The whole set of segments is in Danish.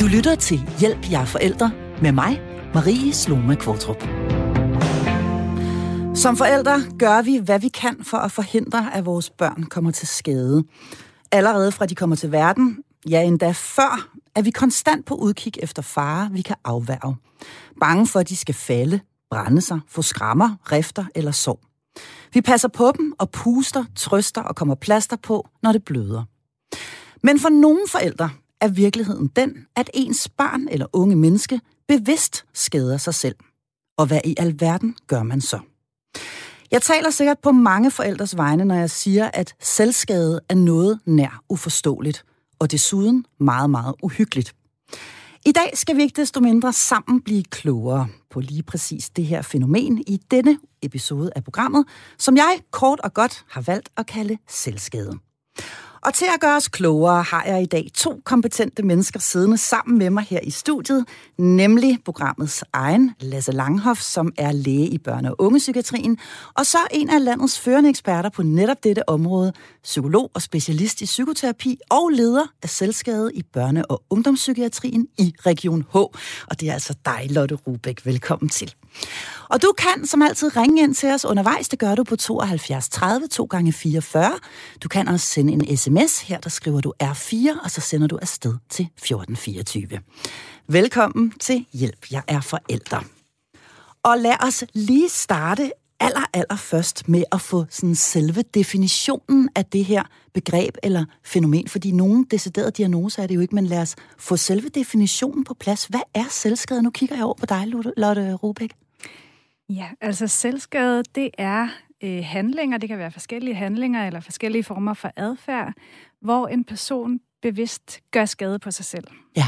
Du lytter til Hjælp, jer forældre med mig, Marie Sloma Kvartrup. Som forældre gør vi, hvad vi kan for at forhindre, at vores børn kommer til skade. Allerede fra de kommer til verden, ja endda før, er vi konstant på udkig efter fare, vi kan afværge. Bange for, at de skal falde, brænde sig, få skrammer, rifter eller sår. Vi passer på dem og puster, trøster og kommer plaster på, når det bløder. Men for nogle forældre er virkeligheden den, at ens barn eller unge menneske bevidst skader sig selv. Og hvad i alverden gør man så? Jeg taler sikkert på mange forældres vegne, når jeg siger, at selvskade er noget nær uforståeligt, og desuden meget, meget uhyggeligt. I dag skal vi ikke desto mindre sammen blive klogere på lige præcis det her fænomen i denne episode af programmet, som jeg kort og godt har valgt at kalde selvskade. Og til at gøre os klogere har jeg i dag to kompetente mennesker siddende sammen med mig her i studiet, nemlig programmets egen Lasse Langhoff, som er læge i børne- og ungepsykiatrien, og så en af landets førende eksperter på netop dette område, psykolog og specialist i psykoterapi og leder af selskabet i børne- og ungdomspsykiatrien i Region H. Og det er altså dig, Lotte Rubæk. Velkommen til. Og du kan som altid ringe ind til os undervejs. Det gør du på 72 30 2 gange 44. Du kan også sende en sms. Her der skriver du R4, og så sender du afsted til 1424. Velkommen til Hjælp, jeg er forældre. Og lad os lige starte aller, aller først med at få sådan selve definitionen af det her begreb eller fænomen, fordi nogen deciderede diagnoser er det jo ikke, men lad os få selve definitionen på plads. Hvad er selvskade? Nu kigger jeg over på dig, Lotte Rubæk. Ja, altså selvskade, det er øh, handlinger, det kan være forskellige handlinger eller forskellige former for adfærd, hvor en person bevidst gør skade på sig selv. Ja.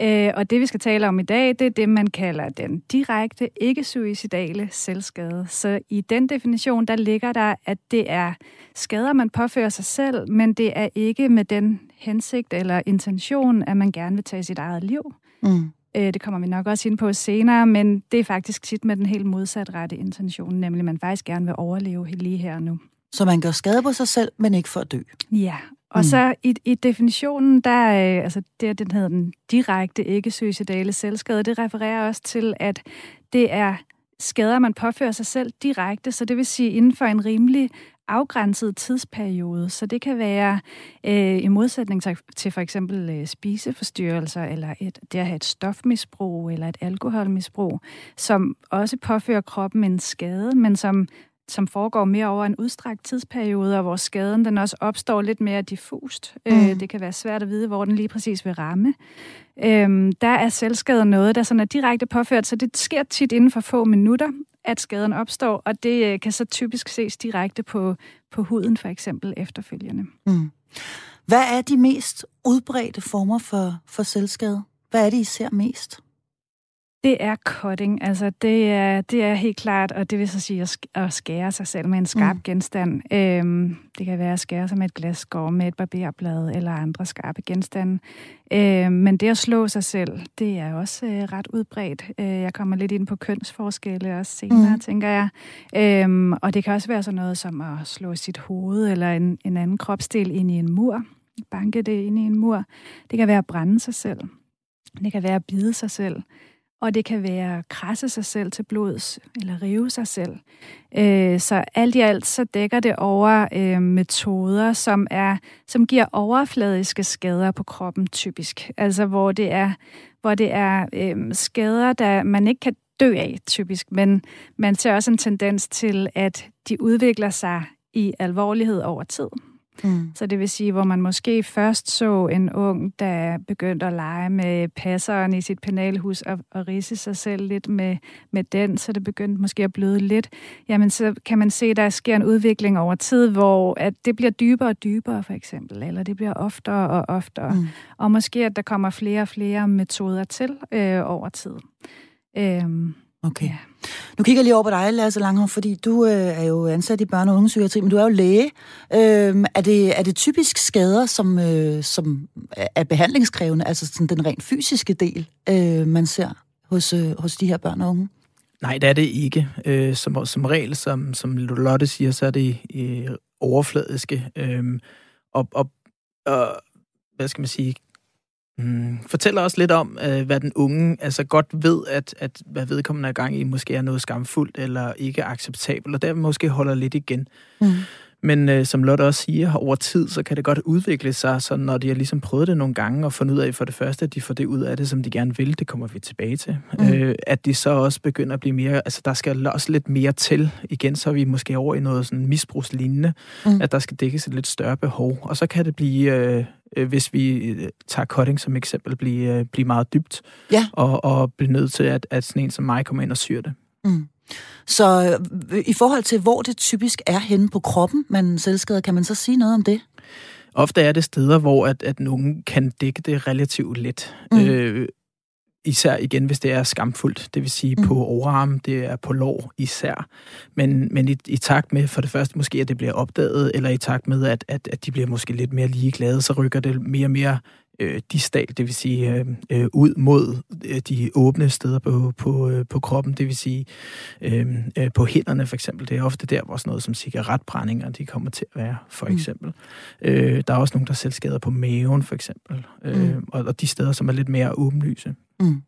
Øh, og det, vi skal tale om i dag, det er det, man kalder den direkte, ikke-suicidale selvskade. Så i den definition, der ligger der, at det er skader, man påfører sig selv, men det er ikke med den hensigt eller intention, at man gerne vil tage sit eget liv. Mm. Øh, det kommer vi nok også ind på senere, men det er faktisk tit med den helt modsat rette intention, nemlig at man faktisk gerne vil overleve lige her og nu. Så man gør skade på sig selv, men ikke for at dø? Ja, og mm. så i, i definitionen, der øh, altså det, den hedder den direkte ikke-suicidale selvskade, det refererer også til, at det er skader, man påfører sig selv direkte, så det vil sige inden for en rimelig afgrænset tidsperiode. Så det kan være øh, i modsætning til, til for eksempel øh, spiseforstyrrelser, eller et, det at have et stofmisbrug, eller et alkoholmisbrug, som også påfører kroppen en skade, men som som foregår mere over en udstrakt tidsperiode, og hvor skaden den også opstår lidt mere diffust. Øh, mm. Øh, det kan være svært at vide, hvor den lige præcis vil ramme. Øh, der er selvskade noget, der sådan er direkte påført, så det sker tit inden for få minutter, at skaden opstår, og det øh, kan så typisk ses direkte på, på huden for eksempel efterfølgende. Mm. Hvad er de mest udbredte former for, for selvskade? Hvad er det, I ser mest? Det er cutting. Altså, det er, det er helt klart, og det vil så sige at skære sig selv med en skarp mm. genstand. Øhm, det kan være at skære sig med et glasskår, med et barberblad eller andre skarpe genstande. Øhm, men det at slå sig selv, det er også øh, ret udbredt. Øh, jeg kommer lidt ind på kønsforskelle også senere, mm. tænker jeg. Øhm, og det kan også være sådan noget som at slå sit hoved eller en, en anden kropsdel ind i en mur. Banke det ind i en mur. Det kan være at brænde sig selv. Det kan være at bide sig selv og det kan være at krasse sig selv til blods, eller rive sig selv. Øh, så alt i alt så dækker det over øh, metoder, som er som giver overfladiske skader på kroppen typisk. Altså hvor det er, hvor det er øh, skader, der man ikke kan dø af typisk, men man ser også en tendens til, at de udvikler sig i alvorlighed over tid. Mm. Så det vil sige, hvor man måske først så en ung, der begyndte at lege med passeren i sit penalhus og, og rise sig selv lidt med, med den, så det begyndte måske at bløde lidt. Jamen, så kan man se, at der sker en udvikling over tid, hvor at det bliver dybere og dybere, for eksempel, eller det bliver oftere og oftere. Mm. Og måske, at der kommer flere og flere metoder til øh, over tid. Øhm, Okay. Ja. Nu kigger jeg lige over på dig, Lasse Langhoff, fordi du øh, er jo ansat i børne- og ungdomspsykiatri, men du er jo læge. Øh, er, det, er det typisk skader, som, øh, som er behandlingskrævende, altså sådan den rent fysiske del, øh, man ser hos, øh, hos de her børn og unge? Nej, det er det ikke. Øh, som, som regel, som, som Lotte siger, så er det øh, overfladiske. Øh, og, og, og, hvad skal man sige, Mm, fortæl også lidt om, øh, hvad den unge altså godt ved, at, at hvad vedkommende er gang i, måske er noget skamfuldt eller ikke acceptabelt, og der måske holder lidt igen. Mm. Men øh, som Lotte også siger, over tid, så kan det godt udvikle sig, så når de har ligesom prøvet det nogle gange, og fundet ud af for det første, at de får det ud af det, som de gerne vil, det kommer vi tilbage til. Mm. Øh, at de så også begynder at blive mere, altså der skal også lidt mere til. Igen, så er vi måske over i noget sådan misbrugslignende, mm. at der skal dækkes et lidt større behov. Og så kan det blive, øh, øh hvis vi øh, tager cutting som eksempel, blive, øh, blive meget dybt, ja. og, og blive nødt til, at, at sådan en som mig kommer ind og syr det. Mm. Så øh, i forhold til, hvor det typisk er henne på kroppen, man selvskader, kan man så sige noget om det? Ofte er det steder, hvor at, at nogen kan dække det relativt let. Mm. Øh, især igen, hvis det er skamfuldt, det vil sige mm. på overarm, det er på lår især. Men, men i, i takt med, for det første måske, at det bliver opdaget, eller i takt med, at, at, at de bliver måske lidt mere ligeglade, så rykker det mere og mere øh, distal, det vil sige øh, øh, ud mod øh, de åbne steder på, på, øh, på kroppen, det vil sige øh, øh, på hænderne for eksempel. Det er ofte der, hvor sådan noget som cigaretbrændinger, de kommer til at være, for mm. eksempel. Mm. Øh, der er også nogen, der selv skader på maven, for eksempel. Øh, mm. og, og de steder, som er lidt mere åbenlyse. Mm.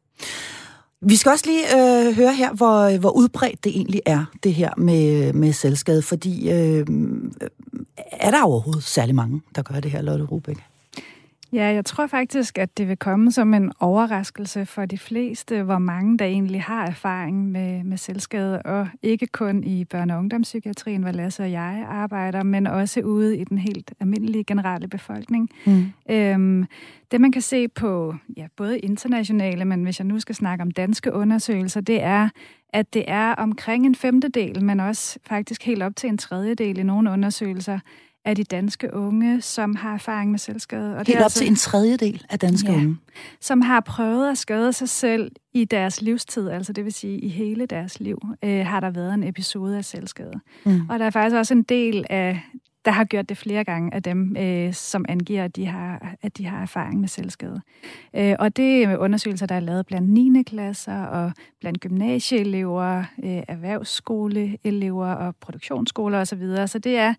Vi skal også lige øh, høre her, hvor, hvor udbredt det egentlig er, det her med, med selvskade, fordi øh, er der overhovedet særlig mange, der gør det her, Lotte Rubik? Ja, jeg tror faktisk, at det vil komme som en overraskelse for de fleste, hvor mange der egentlig har erfaring med, med selvskade, og ikke kun i børne- og ungdomspsykiatrien, hvor Lasse og jeg arbejder, men også ude i den helt almindelige generelle befolkning. Mm. Øhm, det man kan se på ja, både internationale, men hvis jeg nu skal snakke om danske undersøgelser, det er, at det er omkring en femtedel, men også faktisk helt op til en tredjedel i nogle undersøgelser, af de danske unge, som har erfaring med selvskade. Og Helt det er op altså, til en tredjedel af danske ja, unge? Som har prøvet at skade sig selv i deres livstid, altså det vil sige i hele deres liv, øh, har der været en episode af selvskade. Mm. Og der er faktisk også en del af der har gjort det flere gange af dem, øh, som angiver, at de har, at de har erfaring med selvskade. Øh, og det er undersøgelser, der er lavet blandt 9. klasser og blandt gymnasieelever, øh, erhvervsskoleelever og produktionsskoler osv. Så, videre. så det er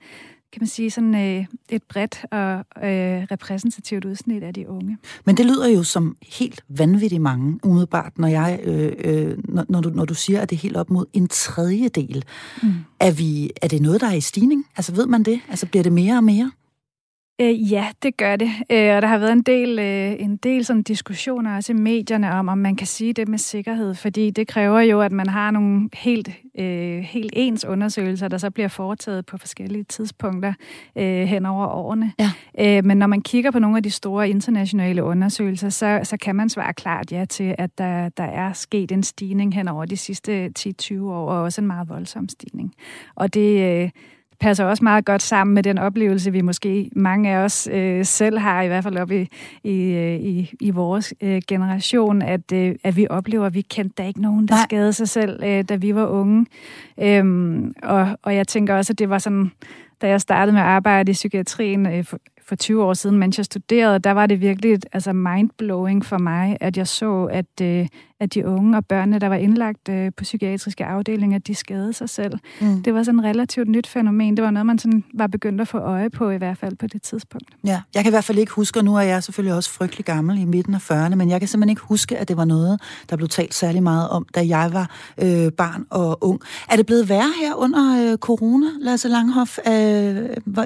kan man sige, sådan øh, et bredt og øh, repræsentativt udsnit af de unge. Men det lyder jo som helt vanvittigt mange, umiddelbart, når, jeg, øh, øh, når, når, du, når du siger, at det er helt op mod en tredjedel. Mm. Er, vi, er det noget, der er i stigning? Altså ved man det? Altså bliver det mere og mere? Øh, ja, det gør det. Øh, og der har været en del, øh, en del sådan diskussioner også i medierne om, om man kan sige det med sikkerhed, fordi det kræver jo, at man har nogle helt, øh, helt ens undersøgelser, der så bliver foretaget på forskellige tidspunkter øh, hen over årene. Ja. Øh, men når man kigger på nogle af de store internationale undersøgelser, så, så kan man svare klart ja til, at der, der er sket en stigning hen over de sidste 10-20 år, og også en meget voldsom stigning. Og det... Øh, passer også meget godt sammen med den oplevelse, vi måske mange af os øh, selv har, i hvert fald op i, i, øh, i, i vores øh, generation, at, øh, at vi oplever, at vi kendte der ikke nogen, der Nej. skadede sig selv, øh, da vi var unge. Øhm, og, og jeg tænker også, at det var sådan, da jeg startede med at arbejde i psykiatrien øh, for, for 20 år siden, mens jeg studerede, der var det virkelig altså mindblowing for mig, at jeg så, at, øh, at de unge og børnene, der var indlagt øh, på psykiatriske afdelinger, de skadede sig selv. Mm. Det var sådan et relativt nyt fænomen. Det var noget, man sådan var begyndt at få øje på, i hvert fald på det tidspunkt. Ja, jeg kan i hvert fald ikke huske, og nu er jeg selvfølgelig også frygtelig gammel i midten af 40'erne, men jeg kan simpelthen ikke huske, at det var noget, der blev talt særlig meget om, da jeg var øh, barn og ung. Er det blevet værre her under øh, corona, Lasse Langhoff? Øh,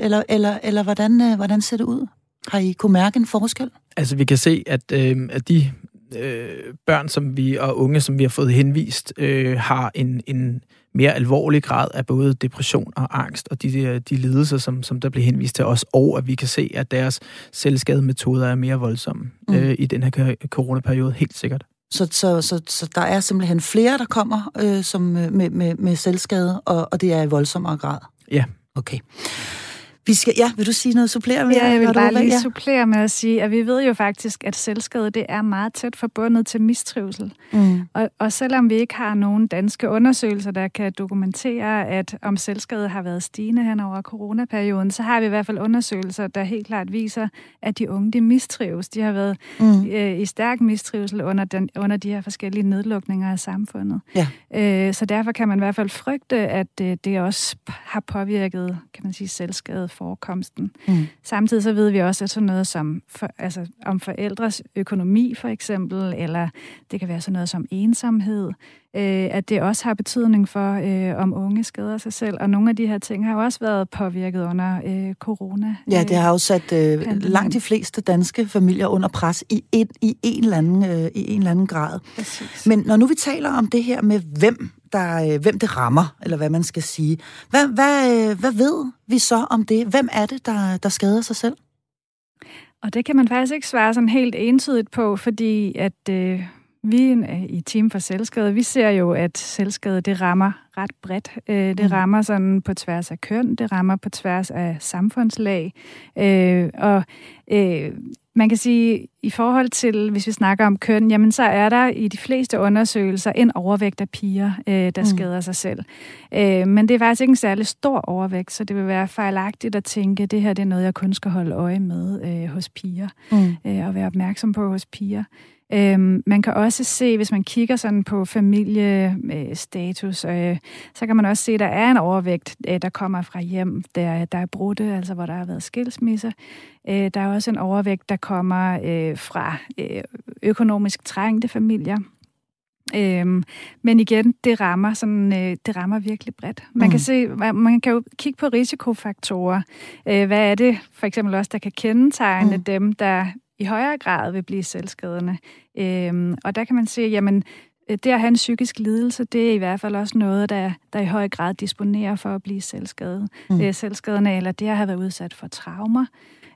eller, eller, eller hvordan, øh, hvordan ser det ud? Har I kunne mærke en forskel? Altså, vi kan se, at, øh, at de øh, børn som vi og unge, som vi har fået henvist, øh, har en, en mere alvorlig grad af både depression og angst, og de, de lidelser, som, som der bliver henvist til os, og at vi kan se, at deres selvskademetoder er mere voldsomme mm. øh, i den her coronaperiode, helt sikkert. Så, så, så, så der er simpelthen flere, der kommer øh, som, øh, med, med, med selvskade, og, og det er i voldsommere grad? Ja. Okay. Vi skal, ja, vil du sige noget supplere med? Ja, jeg vil bare lige ja. supplere med at sige, at vi ved jo faktisk, at selvskade det er meget tæt forbundet til mistrivsel. Mm. Og, og selvom vi ikke har nogen danske undersøgelser, der kan dokumentere, at om selvskade har været stigende hen over coronaperioden, så har vi i hvert fald undersøgelser, der helt klart viser, at de unge de mistrives. De har været mm. øh, i stærk mistrivsel under, den, under de her forskellige nedlukninger af samfundet. Ja. Øh, så derfor kan man i hvert fald frygte, at øh, det også har påvirket, kan man sige, selvskade forekomsten. Mm. Samtidig så ved vi også, at sådan noget som for, altså, om forældres økonomi for eksempel, eller det kan være sådan noget som ensomhed, øh, at det også har betydning for, øh, om unge skader sig selv. Og nogle af de her ting har jo også været påvirket under øh, corona. Ja, det har jo sat øh, langt de fleste danske familier under pres i, et, i, en, eller anden, øh, i en eller anden grad. Præcis. Men når nu vi taler om det her med, hvem der, øh, hvem det rammer, eller hvad man skal sige. Hvad, hvad, øh, hvad ved vi så om det? Hvem er det, der, der skader sig selv? Og det kan man faktisk ikke svare sådan helt entydigt på, fordi at øh, vi i Team for Selvskade, vi ser jo, at selvskade det rammer ret bredt. Øh, det mm. rammer sådan på tværs af køn, det rammer på tværs af samfundslag. Øh, og øh, man kan sige, i forhold til, hvis vi snakker om køn, jamen så er der i de fleste undersøgelser en overvægt af piger, øh, der mm. skader sig selv. Øh, men det er faktisk ikke en særlig stor overvægt, så det vil være fejlagtigt at tænke, at det her det er noget, jeg kun skal holde øje med øh, hos piger, mm. øh, og være opmærksom på hos piger. Øhm, man kan også se, hvis man kigger sådan på familiestatus, øh, så kan man også se, at der er en overvægt, øh, der kommer fra hjem, der, der er brudte, altså hvor der har været skilsmisse. Øh, der er også en overvægt, der kommer øh, fra øh, økonomisk trængte familier. Øhm, men igen, det rammer sådan, øh, det rammer virkelig bredt. Man mm. kan se, man kan jo kigge på risikofaktorer. Øh, hvad er det for eksempel også, der kan kendetegne mm. dem, der i højere grad vil blive selvskadende. Øhm, og der kan man se, jamen, øh, det at have en psykisk lidelse, det er i hvert fald også noget, der, der i høj grad disponerer for at blive selvskadet. Mm. Øh, selvskadende, eller det at have været udsat for traumer.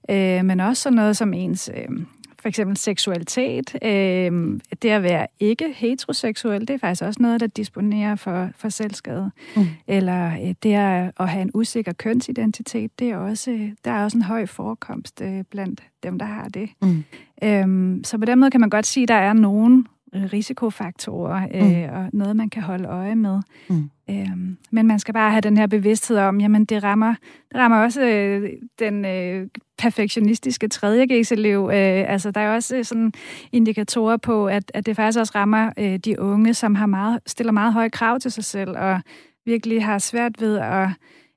Øh, men også sådan noget som ens øh, for eksempel seksualitet. Øh, det at være ikke heteroseksuel, det er faktisk også noget, der disponerer for, for selvskade. Mm. Eller øh, det at, have en usikker kønsidentitet, det er også, der er også en høj forekomst øh, blandt dem, der har det. Mm. Øh, så på den måde kan man godt sige, at der er nogen risikofaktorer øh, mm. og noget, man kan holde øje med. Mm. Øhm, men man skal bare have den her bevidsthed om, jamen det rammer, det rammer også øh, den øh, perfektionistiske 3. G-elev. Øh, altså der er også øh, sådan indikatorer på, at, at det faktisk også rammer øh, de unge, som har meget, stiller meget høje krav til sig selv og virkelig har svært ved at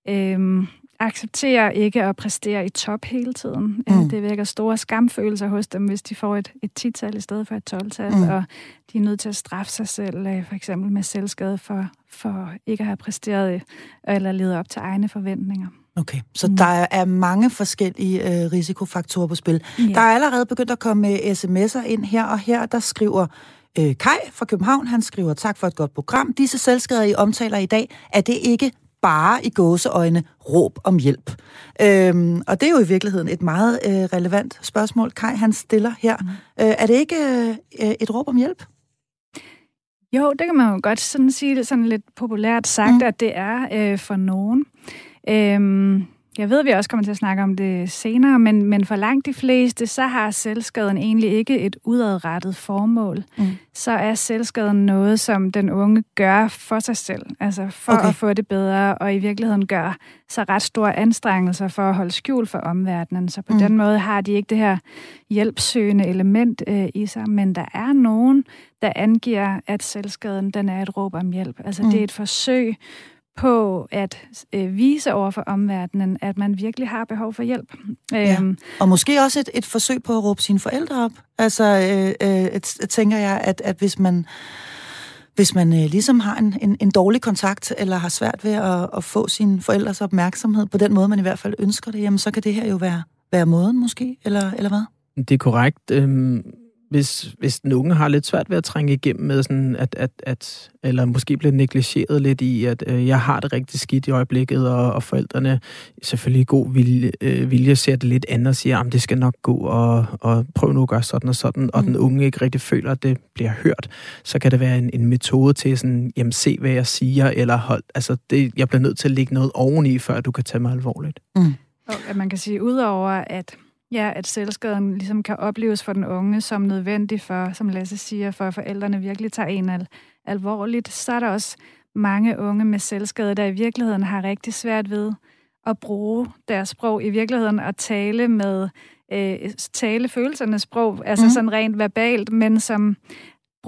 øh, accepterer ikke at præstere i top hele tiden. Øh, mm. Det vækker store skamfølelser hos dem, hvis de får et, et tital i stedet for et 12-tal, mm. og de er nødt til at straffe sig selv, øh, for eksempel med selvskade for, for ikke at have præsteret øh, eller levet op til egne forventninger. Okay, så mm. der er mange forskellige øh, risikofaktorer på spil. Ja. Der er allerede begyndt at komme sms'er ind her, og her der skriver øh, Kai fra København, han skriver, tak for et godt program. Disse selvskader, I omtaler i dag, er det ikke bare i gåseøjne råb om hjælp? Øhm, og det er jo i virkeligheden et meget øh, relevant spørgsmål, Kai han stiller her. Mm. Øh, er det ikke øh, et råb om hjælp? Jo, det kan man jo godt sådan sige det sådan lidt populært sagt, mm. at det er øh, for nogen. Øhm, jeg ved, at vi også kommer til at snakke om det senere, men, men for langt de fleste, så har selvskaden egentlig ikke et udadrettet formål. Mm. Så er selvskaden noget, som den unge gør for sig selv, altså for okay. at få det bedre, og i virkeligheden gør så ret store anstrengelser for at holde skjul for omverdenen. Så på mm. den måde har de ikke det her hjælpsøgende element øh, i sig, men der er nogen, der angiver, at selvskaden den er et råb om hjælp. Altså mm. det er et forsøg på at øh, vise over for omverdenen, at man virkelig har behov for hjælp. Ja. Øhm, og måske også et, et forsøg på at råbe sine forældre op. Altså, øh, øh, et, tænker jeg, at, at hvis man hvis man øh, ligesom har en, en, en dårlig kontakt, eller har svært ved at, at få sine forældres opmærksomhed på den måde, man i hvert fald ønsker det, jamen så kan det her jo være, være måden måske, eller, eller hvad? Det er korrekt. Øhm, hvis, hvis den unge har lidt svært ved at trænge igennem med sådan, at, at, at eller måske bliver negligeret lidt i, at øh, jeg har det rigtig skidt i øjeblikket, og, og forældrene selvfølgelig i god vilje, øh, vilje ser det lidt andet og siger, at det skal nok gå, og, og prøv nu at gøre sådan og sådan, mm. og den unge ikke rigtig føler, at det bliver hørt, så kan det være en, en metode til sådan, jamen se hvad jeg siger, eller hold, altså det, jeg bliver nødt til at lægge noget oveni, før du kan tage mig alvorligt. Mm. Og at man kan sige, udover at Ja, at selvskaden ligesom kan opleves for den unge som nødvendig for, som Lasse siger, for at forældrene virkelig tager en al- alvorligt. Så er der også mange unge med selvskade, der i virkeligheden har rigtig svært ved at bruge deres sprog i virkeligheden og tale med øh, tale følelsernes sprog, altså mm. sådan rent verbalt, men som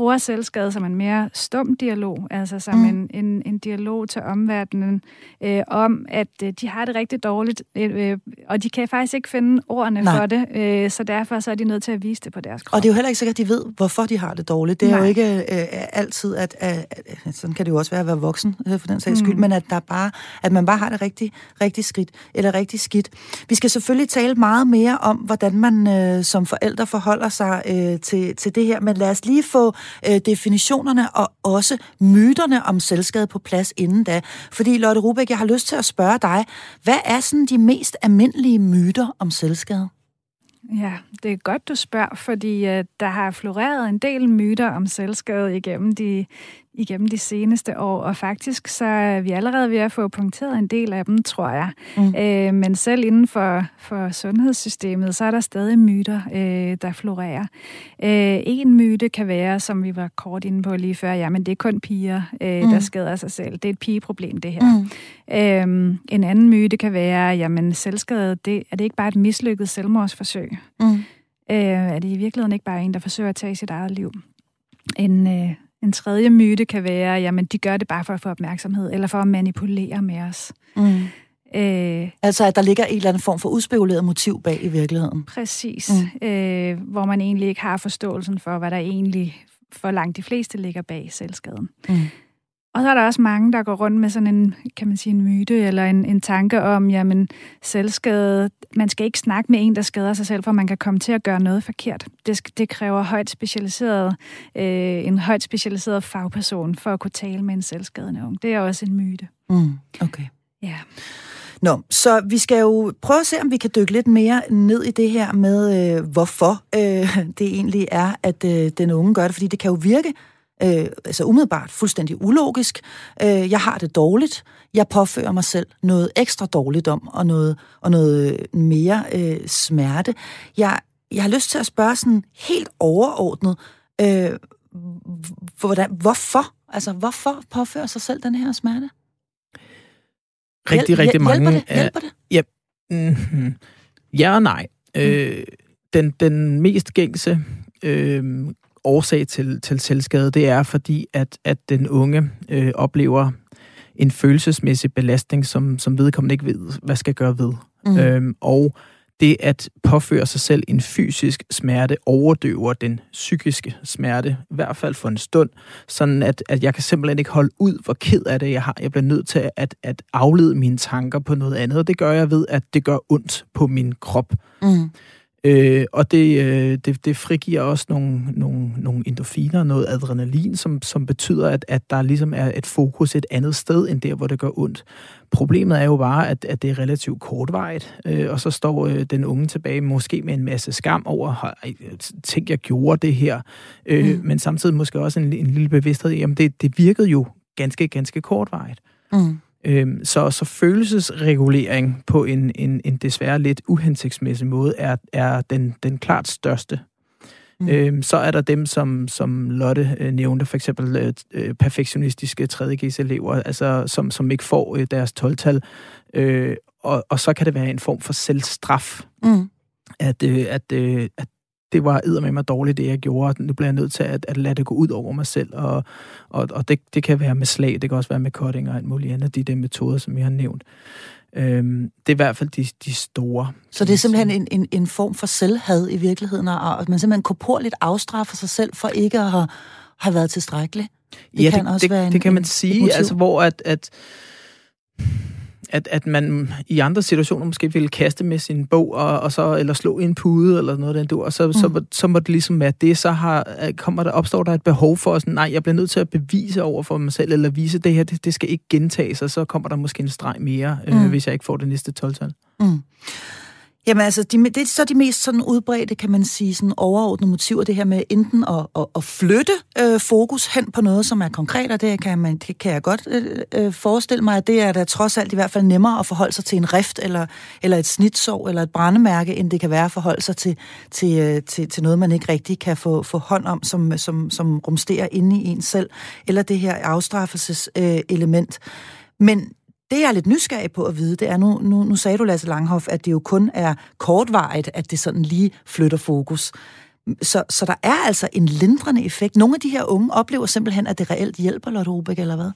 bruger selvskade som en mere stum dialog, altså som mm. en, en, en dialog til omverdenen øh, om, at øh, de har det rigtig dårligt, øh, og de kan faktisk ikke finde ordene Nej. for det, øh, så derfor så er de nødt til at vise det på deres krop. Og det er jo heller ikke sikkert, at de ved, hvorfor de har det dårligt. Det er Nej. jo ikke øh, altid, at, at, at sådan kan det jo også være at være voksen, øh, for den sags skyld, mm. men at, der bare, at man bare har det rigtig, rigtig skidt, eller rigtig skidt. Vi skal selvfølgelig tale meget mere om, hvordan man øh, som forældre forholder sig øh, til, til det her, men lad os lige få øh, definitionerne og også myterne om selvskade på plads inden da. Fordi Lotte Rubæk, jeg har lyst til at spørge dig, hvad er sådan de mest almindelige myter om selvskade? Ja, det er godt, du spørger, fordi øh, der har floreret en del myter om selvskade igennem de, igennem de seneste år, og faktisk så er vi allerede ved at få punkteret en del af dem, tror jeg. Mm. Øh, men selv inden for, for sundhedssystemet, så er der stadig myter, øh, der florerer. Øh, en myte kan være, som vi var kort inde på lige før, jamen det er kun piger, øh, mm. der skader sig selv. Det er et pigeproblem, det her. Mm. Øh, en anden myte kan være, jamen selvskade, det, er det ikke bare et mislykket selvmordsforsøg? Mm. Øh, er det i virkeligheden ikke bare en, der forsøger at tage sit eget liv? En, øh, en tredje myte kan være, jamen de gør det bare for at få opmærksomhed, eller for at manipulere med os. Mm. Øh, altså at der ligger en eller anden form for udspekuleret motiv bag i virkeligheden. Præcis. Mm. Øh, hvor man egentlig ikke har forståelsen for, hvad der egentlig for langt de fleste ligger bag selvskaden. Mm. Og så er der også mange, der går rundt med sådan en, kan man sige, en myte eller en, en tanke om, jamen, selvskade, man skal ikke snakke med en, der skader sig selv, for man kan komme til at gøre noget forkert. Det, det kræver højt specialiseret, øh, en højt specialiseret fagperson for at kunne tale med en selvskadende ung. Det er også en myte. Mm, okay. Ja. Nå, så vi skal jo prøve at se, om vi kan dykke lidt mere ned i det her med, øh, hvorfor øh, det egentlig er, at øh, den unge gør det. Fordi det kan jo virke øh, altså umiddelbart fuldstændig ulogisk. Øh, jeg har det dårligt. Jeg påfører mig selv noget ekstra dårligt om, og noget, og noget mere øh, smerte. Jeg, jeg har lyst til at spørge sådan helt overordnet, øh, hvordan, hvorfor? Altså, hvorfor påfører sig selv den her smerte? Rigtig, Hjæl, rigtig mange... Hjælper det? Hjælper det? Ja, mm, ja og nej. Mm. Øh, den, den mest gængse øh, årsag til, til selvskade, det er fordi, at, at den unge øh, oplever en følelsesmæssig belastning, som, som vedkommende ikke ved, hvad skal gøre ved. Mm. Øhm, og det at påføre sig selv en fysisk smerte overdøver den psykiske smerte, i hvert fald for en stund, sådan at, at jeg kan simpelthen ikke holde ud, hvor ked af det jeg har. Jeg bliver nødt til at, at aflede mine tanker på noget andet, og det gør jeg ved, at det gør ondt på min krop. Mm. Øh, og det, øh, det, det frigiver også nogle, nogle, nogle endorfiner, noget adrenalin, som, som betyder, at, at der ligesom er et fokus et andet sted, end der, hvor det gør ondt. Problemet er jo bare, at, at det er relativt kortvarigt, øh, og så står øh, den unge tilbage måske med en masse skam over, tænk, jeg gjorde det her, øh, mm. men samtidig måske også en, en lille bevidsthed, jamen det, det virkede jo ganske, ganske kortvarigt. Mm. Øhm, så, så følelsesregulering på en, en, en desværre lidt uhensigtsmæssig måde er, er den, den klart største. Mm. Øhm, så er der dem, som, som Lotte øh, nævnte, for eksempel øh, øh perfektionistiske 3.G's-elever, altså, som, som ikke får øh, deres 12-tal. Øh, og, og så kan det være en form for selvstraf. Mm. At, øh, at, øh, at det var med mig dårligt, det jeg gjorde. Nu bliver jeg nødt til at, at lade det gå ud over mig selv. Og, og, og det, det kan være med slag, det kan også være med cutting og alt muligt andet. De der metoder, som jeg har nævnt. Øhm, det er i hvert fald de, de store. Så det er simpelthen en, en, en form for selvhad i virkeligheden, og at man simpelthen korporligt afstraffer sig selv for ikke at have, have været tilstrækkelig? Det ja, kan det, også det, være en, det kan man sige, altså hvor at, at at, at man i andre situationer måske ville kaste med sin bog, og, og så, eller slå i en pude, eller noget den du, og så, mm. så, så må det ligesom være det, så har, kommer der, opstår der et behov for, sådan, nej, jeg bliver nødt til at bevise over for mig selv, eller vise det her, det, det skal ikke gentages, og så kommer der måske en streg mere, øh, mm. øh, hvis jeg ikke får det næste 12-tal. Mm. Jamen altså, de, det er så de mest sådan udbredte, kan man sige, sådan overordnede motiver, det her med enten at, at, at flytte øh, fokus hen på noget, som er konkret, og det kan, man, det kan jeg godt øh, øh, forestille mig, at det er da trods alt i hvert fald nemmere at forholde sig til en rift, eller, eller et snitsår, eller et brændemærke, end det kan være at forholde sig til, til, øh, til, til noget, man ikke rigtig kan få, få hånd om, som, som, som rumsterer inde i en selv, eller det her afstraffelseselement. Øh, Men det, jeg er lidt nysgerrig på at vide, det er, nu, nu, nu sagde du, Lasse Langhoff, at det jo kun er kortvarigt, at det sådan lige flytter fokus. Så, så der er altså en lindrende effekt. Nogle af de her unge oplever simpelthen, at det reelt hjælper, Lotte Rubik, eller hvad?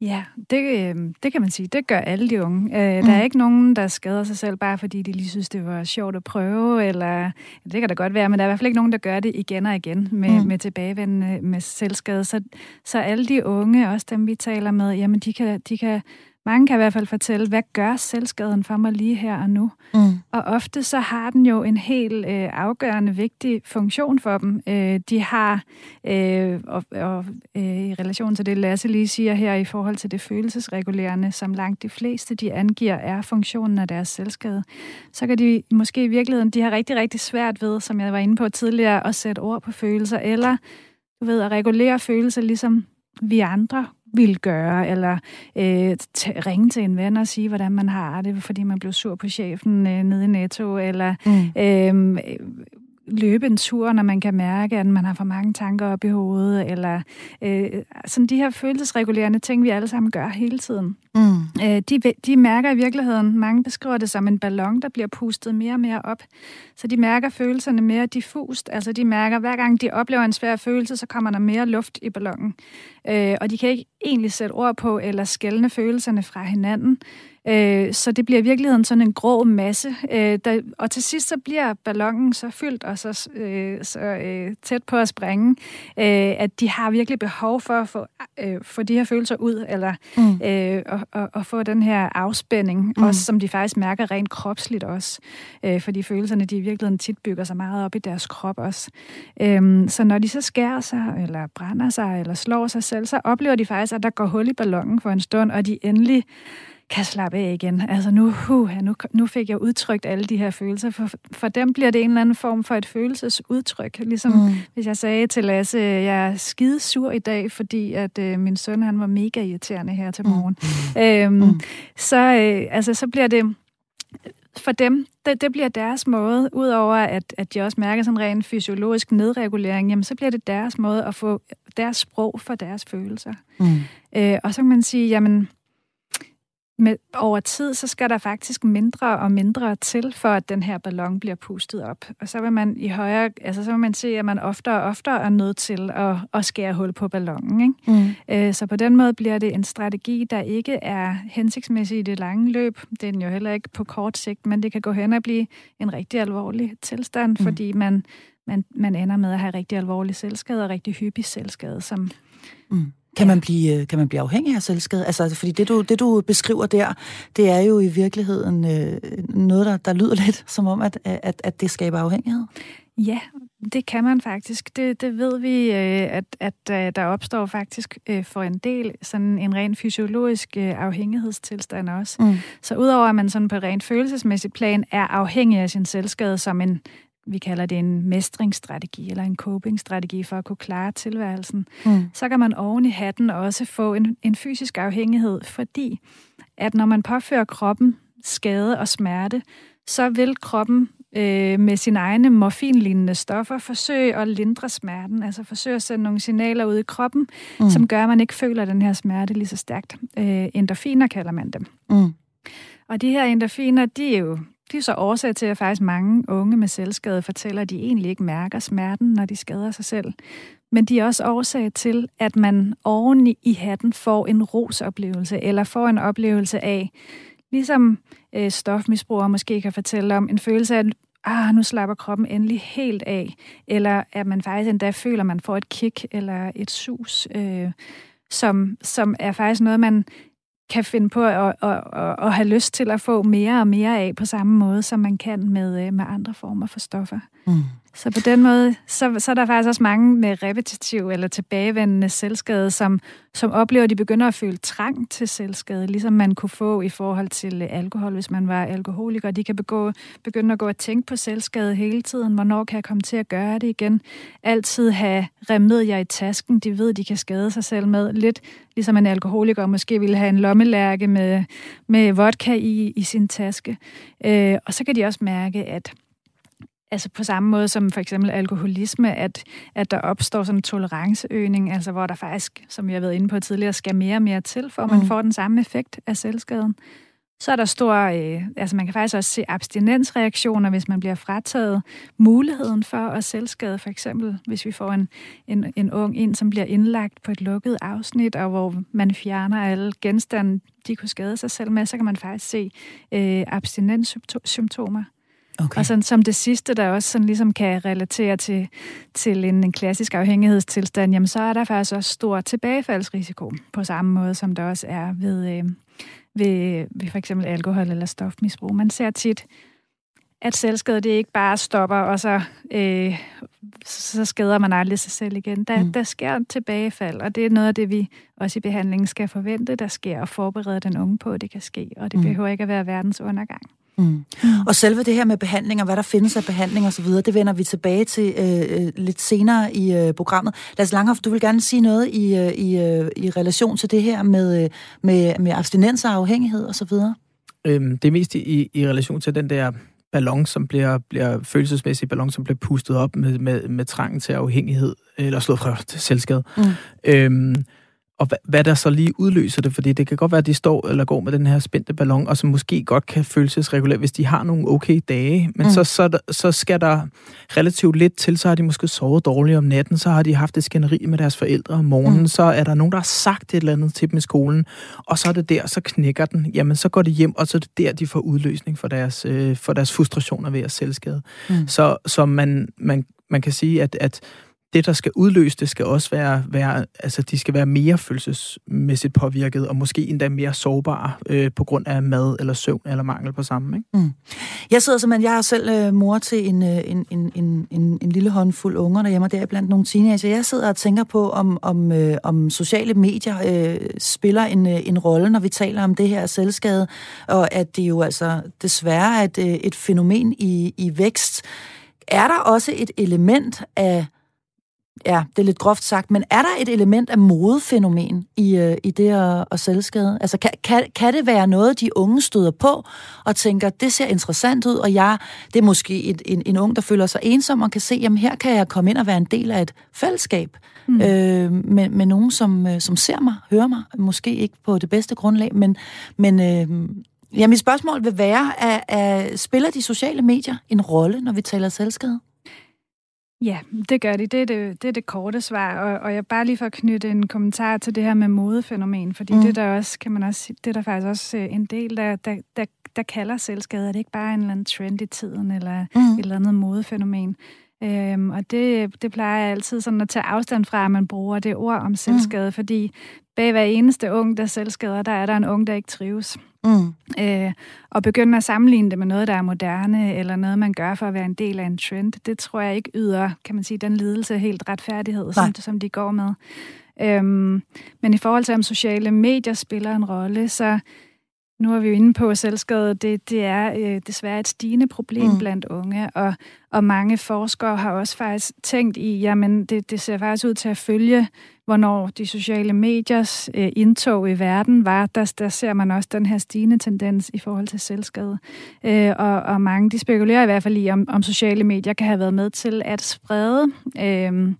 Ja, det, øh, det kan man sige. Det gør alle de unge. Øh, mm. Der er ikke nogen, der skader sig selv, bare fordi de lige synes, det var sjovt at prøve, eller det kan da godt være, men der er i hvert fald ikke nogen, der gør det igen og igen med, mm. med tilbagevendende med selvskade. Så, så alle de unge, også dem vi taler med, jamen de kan, de kan mange kan i hvert fald fortælle, hvad gør selvskaden for mig lige her og nu? Mm. Og ofte så har den jo en helt øh, afgørende vigtig funktion for dem. Øh, de har, øh, og, og øh, i relation til det Lasse lige siger her, i forhold til det følelsesregulerende, som langt de fleste de angiver, er funktionen af deres selvskade, så kan de måske i virkeligheden, de har rigtig, rigtig svært ved, som jeg var inde på tidligere, at sætte ord på følelser, eller du ved, at regulere følelser, ligesom vi andre ville gøre, eller øh, ringe til en ven og sige, hvordan man har det, fordi man blev sur på chefen øh, nede i Netto, eller mm. øh, løbe en tur, når man kan mærke, at man har for mange tanker op i hovedet, eller øh, sådan de her følelsesregulerende ting, vi alle sammen gør hele tiden. Mm. Øh, de, de mærker i virkeligheden, mange beskriver det som en ballon, der bliver pustet mere og mere op. Så de mærker følelserne mere diffust, altså de mærker, hver gang de oplever en svær følelse, så kommer der mere luft i ballonen. Øh, og de kan ikke egentlig sætte ord på eller skælne følelserne fra hinanden. Øh, så det bliver i virkeligheden sådan en grå masse. Øh, der, og til sidst så bliver ballonen så fyldt og så, øh, så øh, tæt på at springe, øh, at de har virkelig behov for at få, øh, få de her følelser ud, eller mm. øh, og, og, og få den her afspænding, mm. også som de faktisk mærker rent kropsligt også. Øh, fordi følelserne, de i virkeligheden tit bygger sig meget op i deres krop også. Øh, så når de så skærer sig, eller brænder sig, eller slår sig selv, så oplever de faktisk, at der går hul i ballonen for en stund, og de endelig kan slappe af igen. Altså nu, uh, nu, nu fik jeg udtrykt alle de her følelser. For, for dem bliver det en eller anden form for et følelsesudtryk. Ligesom mm. hvis jeg sagde til Lasse, jeg er skide sur i dag, fordi at øh, min søn han var mega irriterende her til morgen. Mm. Øhm, mm. Så, øh, altså, så bliver det for dem, det, det bliver deres måde, udover at, at de også mærker sådan en ren fysiologisk nedregulering, jamen så bliver det deres måde at få deres sprog for deres følelser. Mm. Øh, og så kan man sige, jamen med, over tid, så skal der faktisk mindre og mindre til, for at den her ballon bliver pustet op. Og så vil man i højere, altså så vil man se, at man oftere og oftere er nødt til at, at skære hul på ballonen. Ikke? Mm. Øh, så på den måde bliver det en strategi, der ikke er hensigtsmæssig i det lange løb. Det er den jo heller ikke på kort sigt, men det kan gå hen og blive en rigtig alvorlig tilstand, mm. fordi man, man, man ender med at have rigtig alvorlig selvskade og rigtig hyppig selvskade, som... Mm kan, man blive, øh, kan man blive afhængig af selvskade? Altså, fordi det du, det, du beskriver der, det er jo i virkeligheden øh, noget, der, der lyder lidt som om, at, at, at det skaber afhængighed. Ja, det kan man faktisk. Det, det ved vi, øh, at, at øh, der opstår faktisk for en del sådan en ren fysiologisk afhængighedstilstand også. Mm. Så udover at man sådan på rent følelsesmæssigt plan er afhængig af sin selvskade som en vi kalder det en mestringsstrategi eller en copingstrategi for at kunne klare tilværelsen, mm. så kan man oven i hatten også få en, en fysisk afhængighed, fordi at når man påfører kroppen skade og smerte, så vil kroppen øh, med sine egne morfinlignende stoffer forsøge at lindre smerten, altså forsøge at sende nogle signaler ud i kroppen, mm. som gør, at man ikke føler den her smerte lige så stærkt. Øh, endorfiner kalder man dem. Mm. Og de her endorfiner, de er jo det er så årsag til, at faktisk mange unge med selvskade fortæller, at de egentlig ikke mærker smerten, når de skader sig selv. Men de er også årsag til, at man oven i hatten får en rosoplevelse, eller får en oplevelse af, ligesom øh, stofmisbrugere måske kan fortælle om, en følelse af, at ah, nu slapper kroppen endelig helt af, eller at man faktisk endda føler, at man får et kick eller et sus, øh, som, som er faktisk noget, man kan finde på at, at, at, at have lyst til at få mere og mere af på samme måde, som man kan med, øh, med andre former for stoffer. Mm. Så på den måde, så, så er der faktisk også mange med repetitiv eller tilbagevendende selvskade, som, som oplever, at de begynder at føle trang til selvskade, ligesom man kunne få i forhold til alkohol, hvis man var alkoholiker. De kan begå, begynde at gå og tænke på selvskade hele tiden. Hvornår kan jeg komme til at gøre det igen? Altid have remedier i tasken, de ved, de kan skade sig selv med. Lidt ligesom en alkoholiker måske ville have en lommelærke med, med vodka i, i sin taske. Øh, og så kan de også mærke, at Altså på samme måde som for eksempel alkoholisme, at, at der opstår sådan en toleranceøgning, altså hvor der faktisk, som jeg har været inde på tidligere, skal mere og mere til, for man mm. får den samme effekt af selvskaden. Så er der stor, øh, altså man kan faktisk også se abstinensreaktioner, hvis man bliver frataget muligheden for at selvskade. For eksempel, hvis vi får en, en, en ung ind, som bliver indlagt på et lukket afsnit, og hvor man fjerner alle genstande, de kunne skade sig selv med, så kan man faktisk se øh, abstinenssymptomer. Okay. Og sådan, som det sidste, der også sådan ligesom kan relatere til, til en, en klassisk afhængighedstilstand, jamen så er der faktisk også stor tilbagefaldsrisiko, på samme måde som der også er ved, øh, ved, ved for eksempel alkohol eller stofmisbrug. Man ser tit, at selvskade det ikke bare stopper, og så, øh, så skader man aldrig sig selv igen. Der, mm. der sker tilbagefald, og det er noget af det, vi også i behandlingen skal forvente, der sker, og forberede den unge på, at det kan ske. Og det mm. behøver ikke at være verdens undergang. Mm. Og selve det her med behandling, og hvad der findes af behandling osv., det vender vi tilbage til øh, øh, lidt senere i øh, programmet. Lars Langhoff, du vil gerne sige noget i, øh, i, øh, i relation til det her med, øh, med, med abstinens og afhængighed osv.? Øhm, det er mest i, i relation til den der ballon, som bliver, bliver følelsesmæssig ballon, som bliver pustet op med, med, med trangen til afhængighed, eller slået fra selvskade. Mm. Øhm, og hvad, hvad der så lige udløser det, fordi det kan godt være, at de står eller går med den her spændte ballon, og som måske godt kan føles regulært, hvis de har nogle okay dage, men mm. så, så, så skal der relativt lidt til, så har de måske sovet dårligt om natten, så har de haft et skænderi med deres forældre om morgenen, mm. så er der nogen, der har sagt et eller andet til dem i skolen, og så er det der, så knækker den, jamen så går de hjem, og så er det der, de får udløsning for deres, øh, for deres frustrationer ved at selvskade. Mm. Så, så man, man, man kan sige, at, at det, der skal udløse det, skal også være, være altså de skal være mere følelsesmæssigt påvirket, og måske endda mere sårbare øh, på grund af mad eller søvn eller mangel på samme. Ikke? Mm. Jeg sidder simpelthen, jeg er selv øh, mor til en, øh, en, en, en, en, en lille håndfuld unger derhjemme, og der er blandt nogle teenager. Jeg sidder og tænker på, om, om, øh, om sociale medier øh, spiller en, øh, en rolle, når vi taler om det her selvskade, og at det jo altså desværre er et, øh, et fænomen i, i vækst. Er der også et element af ja, det er lidt groft sagt, men er der et element af modefænomen i, øh, i det at, at selvskade? Altså, kan, kan, kan det være noget, de unge støder på og tænker, det ser interessant ud, og jeg, det er måske et, en, en ung, der føler sig ensom og kan se, jamen her kan jeg komme ind og være en del af et fællesskab mm. øh, med, med nogen, som, øh, som ser mig, hører mig, måske ikke på det bedste grundlag, men, men øh, ja, mit spørgsmål vil være, at, at, spiller de sociale medier en rolle, når vi taler selvskade? Ja, det gør de. Det er det, det, er det korte svar. Og, og jeg bare lige for at knytte en kommentar til det her med modefænomen, fordi mm. det der også, kan man også, det er der faktisk også øh, en del, der, der, der, der kalder selvskade. Er det ikke bare en eller anden trend i tiden, eller mm. et eller andet modefænomen? Øhm, og det, det plejer jeg altid sådan at tage afstand fra, at man bruger det ord om selvskade, mm. fordi bag hver eneste ung, der selvskader, der er der en ung, der ikke trives. Mm. Øh, og begynde at sammenligne det med noget, der er moderne, eller noget, man gør for at være en del af en trend, det tror jeg ikke yder, kan man sige, den lidelse helt retfærdighed, som, som de går med. Øhm, men i forhold til, om sociale medier spiller en rolle, så nu er vi jo inde på, selvskade det, det er øh, desværre et stigende problem mm. blandt unge, og, og mange forskere har også faktisk tænkt i, jamen det, det ser faktisk ud til at følge, hvornår de sociale mediers øh, indtog i verden var, der, der ser man også den her stigende tendens i forhold til selvskade. Øh, og, og mange de spekulerer i hvert fald i, om, om sociale medier kan have været med til at sprede øh,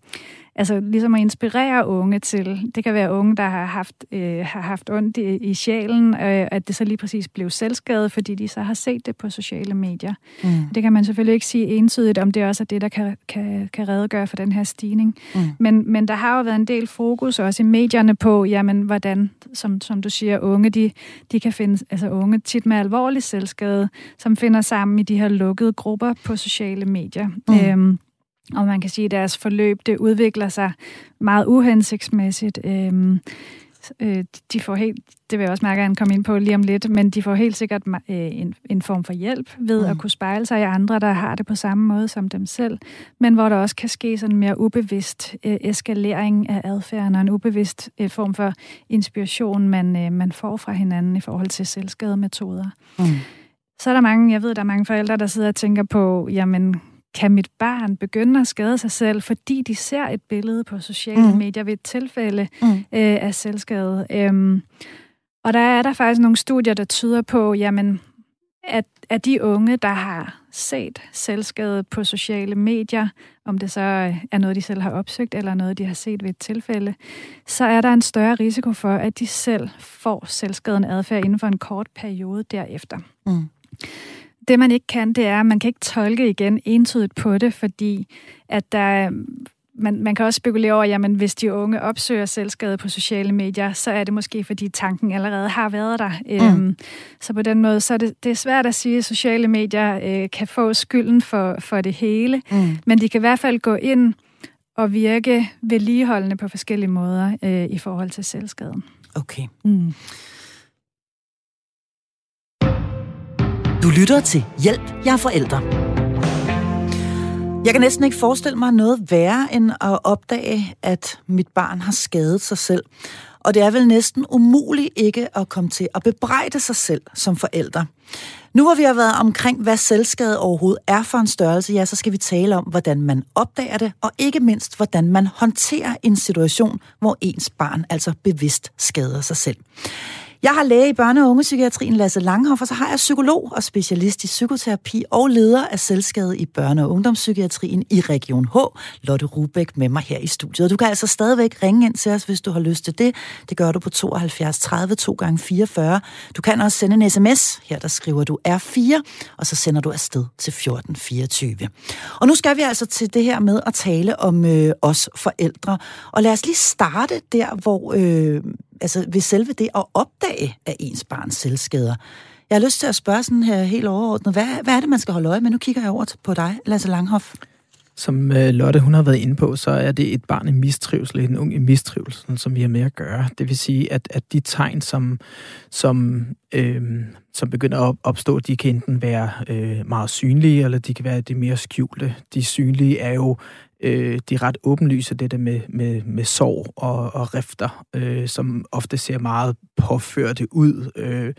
altså ligesom at inspirere unge til, det kan være unge, der har haft, øh, har haft ondt i, i sjælen, øh, at det så lige præcis blev selvskadet, fordi de så har set det på sociale medier. Mm. Det kan man selvfølgelig ikke sige entydigt, om det også er det, der kan, kan, kan redegøre for den her stigning. Mm. Men, men der har jo været en del fokus også i medierne på, jamen, hvordan, som, som du siger, unge, de, de kan finde, altså unge tit med alvorlig selvskade, som finder sammen i de her lukkede grupper på sociale medier. Mm. Øhm, og man kan sige, at deres forløb det udvikler sig meget uhensigtsmæssigt. Øhm, øh, de får helt, det vil jeg også mærke, at han kommer ind på lige om lidt, men de får helt sikkert øh, en, en form for hjælp ved mm. at kunne spejle sig i andre, der har det på samme måde som dem selv, men hvor der også kan ske sådan mere ubevidst øh, eskalering af adfærden og en ubevidst øh, form for inspiration, man, øh, man får fra hinanden i forhold til selvskademetoder. Mm. Så er der mange, jeg ved, der er mange forældre, der sidder og tænker på, jamen, kan mit barn begynde at skade sig selv, fordi de ser et billede på sociale mm. medier ved et tilfælde mm. øh, af selvskade. Øhm, og der er der faktisk nogle studier, der tyder på, jamen, at, at de unge, der har set selvskade på sociale medier, om det så er noget, de selv har opsøgt, eller noget, de har set ved et tilfælde, så er der en større risiko for, at de selv får selvskadende adfærd inden for en kort periode derefter. Mm. Det man ikke kan, det er, at man kan ikke tolke igen entydigt på det, fordi at der man, man kan også spekulere over, jamen hvis de unge opsøger selvskade på sociale medier, så er det måske, fordi tanken allerede har været der. Mm. Øhm, så på den måde, så er det, det er svært at sige, at sociale medier øh, kan få skylden for, for det hele, mm. men de kan i hvert fald gå ind og virke vedligeholdende på forskellige måder øh, i forhold til selvskaden. Okay. Mm. Du lytter til Hjælp, jeg er forældre. Jeg kan næsten ikke forestille mig noget værre end at opdage, at mit barn har skadet sig selv. Og det er vel næsten umuligt ikke at komme til at bebrejde sig selv som forældre. Nu hvor vi har været omkring, hvad selvskade overhovedet er for en størrelse, ja, så skal vi tale om, hvordan man opdager det, og ikke mindst, hvordan man håndterer en situation, hvor ens barn altså bevidst skader sig selv. Jeg har læge i børne- og ungepsykiatrien Lasse Langhoff, og så har jeg psykolog og specialist i psykoterapi og leder af selskabet i børne- og ungdomspsykiatrien i Region H, Lotte Rubæk, med mig her i studiet. Du kan altså stadigvæk ringe ind til os, hvis du har lyst til det. Det gør du på 72 30 2 gange 44. Du kan også sende en sms. Her der skriver du R4, og så sender du afsted til 1424. Og nu skal vi altså til det her med at tale om øh, os forældre. Og lad os lige starte der, hvor øh, altså ved selve det at opdage, at ens barns selvskader. Jeg har lyst til at spørge sådan her helt overordnet, hvad, hvad er det, man skal holde øje med? Nu kigger jeg over på dig, Lasse Langhoff. Som øh, Lotte hun har været inde på, så er det et barn i mistrivsel, en ung i mistrivsel, som vi har med at gøre. Det vil sige, at, at de tegn, som, som, øh, som begynder at opstå, de kan enten være øh, meget synlige, eller de kan være det mere skjulte. De synlige er jo øh, de ret åbenlyse, det der med, med, med sorg og, og rifter, øh, som ofte ser meget påførte ud. Øh,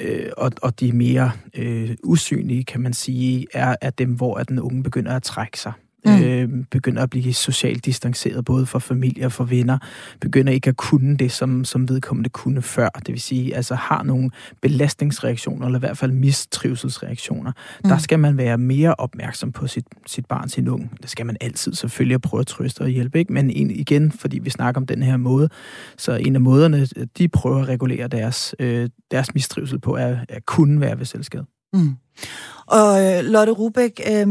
øh, og, og de mere øh, usynlige, kan man sige, er, er dem, hvor at den unge begynder at trække sig mm. øh, begynder at blive socialt distanceret, både for familie og for venner, begynder ikke at kunne det, som, som vedkommende kunne før. Det vil sige, altså har nogle belastningsreaktioner, eller i hvert fald mistrivselsreaktioner. Mm. Der skal man være mere opmærksom på sit, sit barn, sin unge. Det skal man altid selvfølgelig prøve at trøste og hjælpe, ikke? men en, igen, fordi vi snakker om den her måde, så en af måderne, de prøver at regulere deres, øh, deres mistrivsel på, er at kunne være ved selskab. Mm. Og øh, Lotte Rubæk, øh,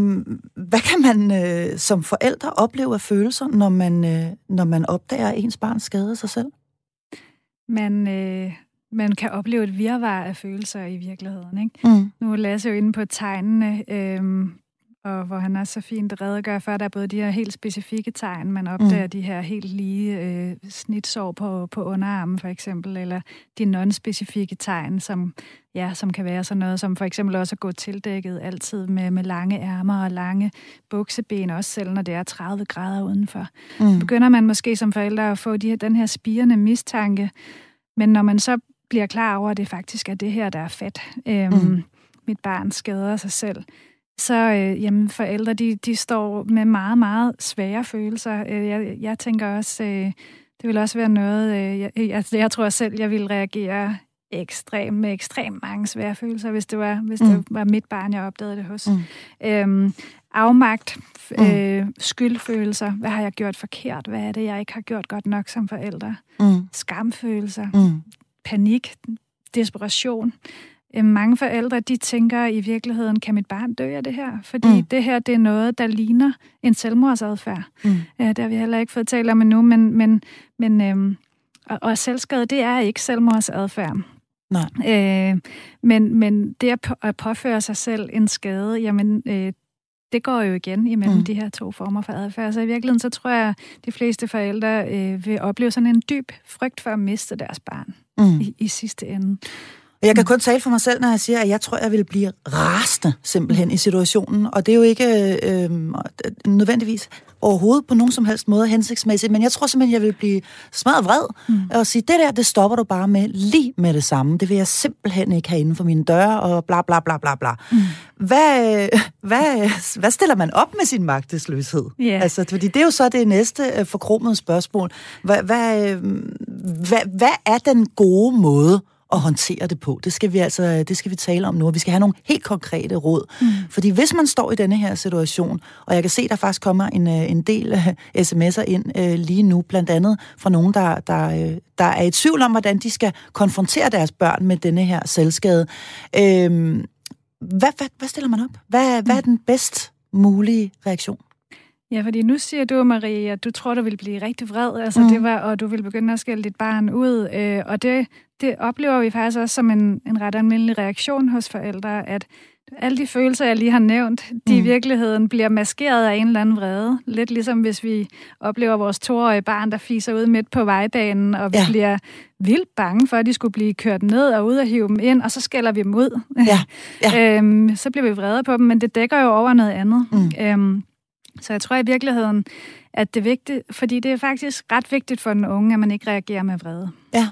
hvad kan man øh, som forældre opleve af følelser, når man, øh, når man opdager, at ens barn skader sig selv? Man, øh, man kan opleve et virvar af følelser i virkeligheden. Ikke? Mm. Nu er Lasse jo inde på tegnene, øh, og hvor han også så fint redegør for, at der er både de her helt specifikke tegn, man opdager mm. de her helt lige øh, snitsår på, på underarmen for eksempel, eller de non-specifikke tegn, som, ja, som kan være sådan noget som for eksempel også at gå tildækket altid med, med lange ærmer og lange bukseben, også selv når det er 30 grader udenfor. Mm. Begynder man måske som forældre at få de her, den her spirende mistanke, men når man så bliver klar over, at det faktisk er det her, der er fedt, øhm, mm. mit barn skader sig selv, så øh, jamen, forældre, de, de står med meget, meget svære følelser. Øh, jeg, jeg tænker også, øh, det vil også være noget, øh, jeg, jeg, jeg tror selv, jeg ville reagere ekstrem, med ekstremt mange svære følelser, hvis det var, hvis mm. det var mit barn, jeg opdagede det hos. Mm. Øhm, afmagt, mm. øh, skyldfølelser, hvad har jeg gjort forkert, hvad er det, jeg ikke har gjort godt nok som forældre, mm. skamfølelser, mm. panik, desperation. Øh, mange forældre, de tænker i virkeligheden, kan mit barn dø af det her? Fordi mm. det her, det er noget, der ligner en selvmordsadfærd. Mm. Det har vi heller ikke fået talt om endnu, men, men, men øhm, og, og selvskade, det er ikke selvmordsadfærd. Nej. Øh, men, men det at, på, at påføre sig selv en skade, jamen, øh, det går jo igen imellem mm. de her to former for adfærd. Så i virkeligheden, så tror jeg, at de fleste forældre øh, vil opleve sådan en dyb frygt for at miste deres barn mm. i, i sidste ende. Jeg kan kun tale for mig selv, når jeg siger, at jeg tror, jeg vil blive rasende simpelthen i situationen. Og det er jo ikke øh, nødvendigvis overhovedet på nogen som helst måde hensigtsmæssigt, men jeg tror simpelthen, jeg vil blive smadret vred mm. og sige, det der, det stopper du bare med lige med det samme. Det vil jeg simpelthen ikke have inden for mine døre, og bla bla bla bla bla. Mm. Hvad, hvad, hvad stiller man op med sin magtesløshed? Yeah. Altså, fordi det er jo så det næste øh, forkromede spørgsmål. Hvad, hvad, hvad, hvad er den gode måde at håndtere det på. Det skal vi altså det skal vi tale om nu, og vi skal have nogle helt konkrete råd. Mm. Fordi hvis man står i denne her situation, og jeg kan se, der faktisk kommer en, øh, en del sms'er ind øh, lige nu, blandt andet fra nogen, der, der, øh, der er i tvivl om, hvordan de skal konfrontere deres børn med denne her selvskade. Øh, hvad, hvad, hvad stiller man op? Hvad, hvad er den bedst mulige reaktion? Ja, fordi nu siger du, Marie, at du tror, du vil blive rigtig vred, altså mm. det var, og du vil begynde at skælde dit barn ud, øh, og det, det oplever vi faktisk også som en, en ret almindelig reaktion hos forældre, at alle de følelser, jeg lige har nævnt, de mm. i virkeligheden bliver maskeret af en eller anden vrede. Lidt ligesom hvis vi oplever vores toårige barn, der fiser ud midt på vejbanen, og vi ja. bliver vildt bange for, at de skulle blive kørt ned og ud og hive dem ind, og så skælder vi dem ud. Ja. Ja. øhm, så bliver vi vrede på dem, men det dækker jo over noget andet. Mm. Øhm, så jeg tror i virkeligheden, at det er vigtigt, fordi det er faktisk ret vigtigt for den unge, at man ikke reagerer med vrede. Ja.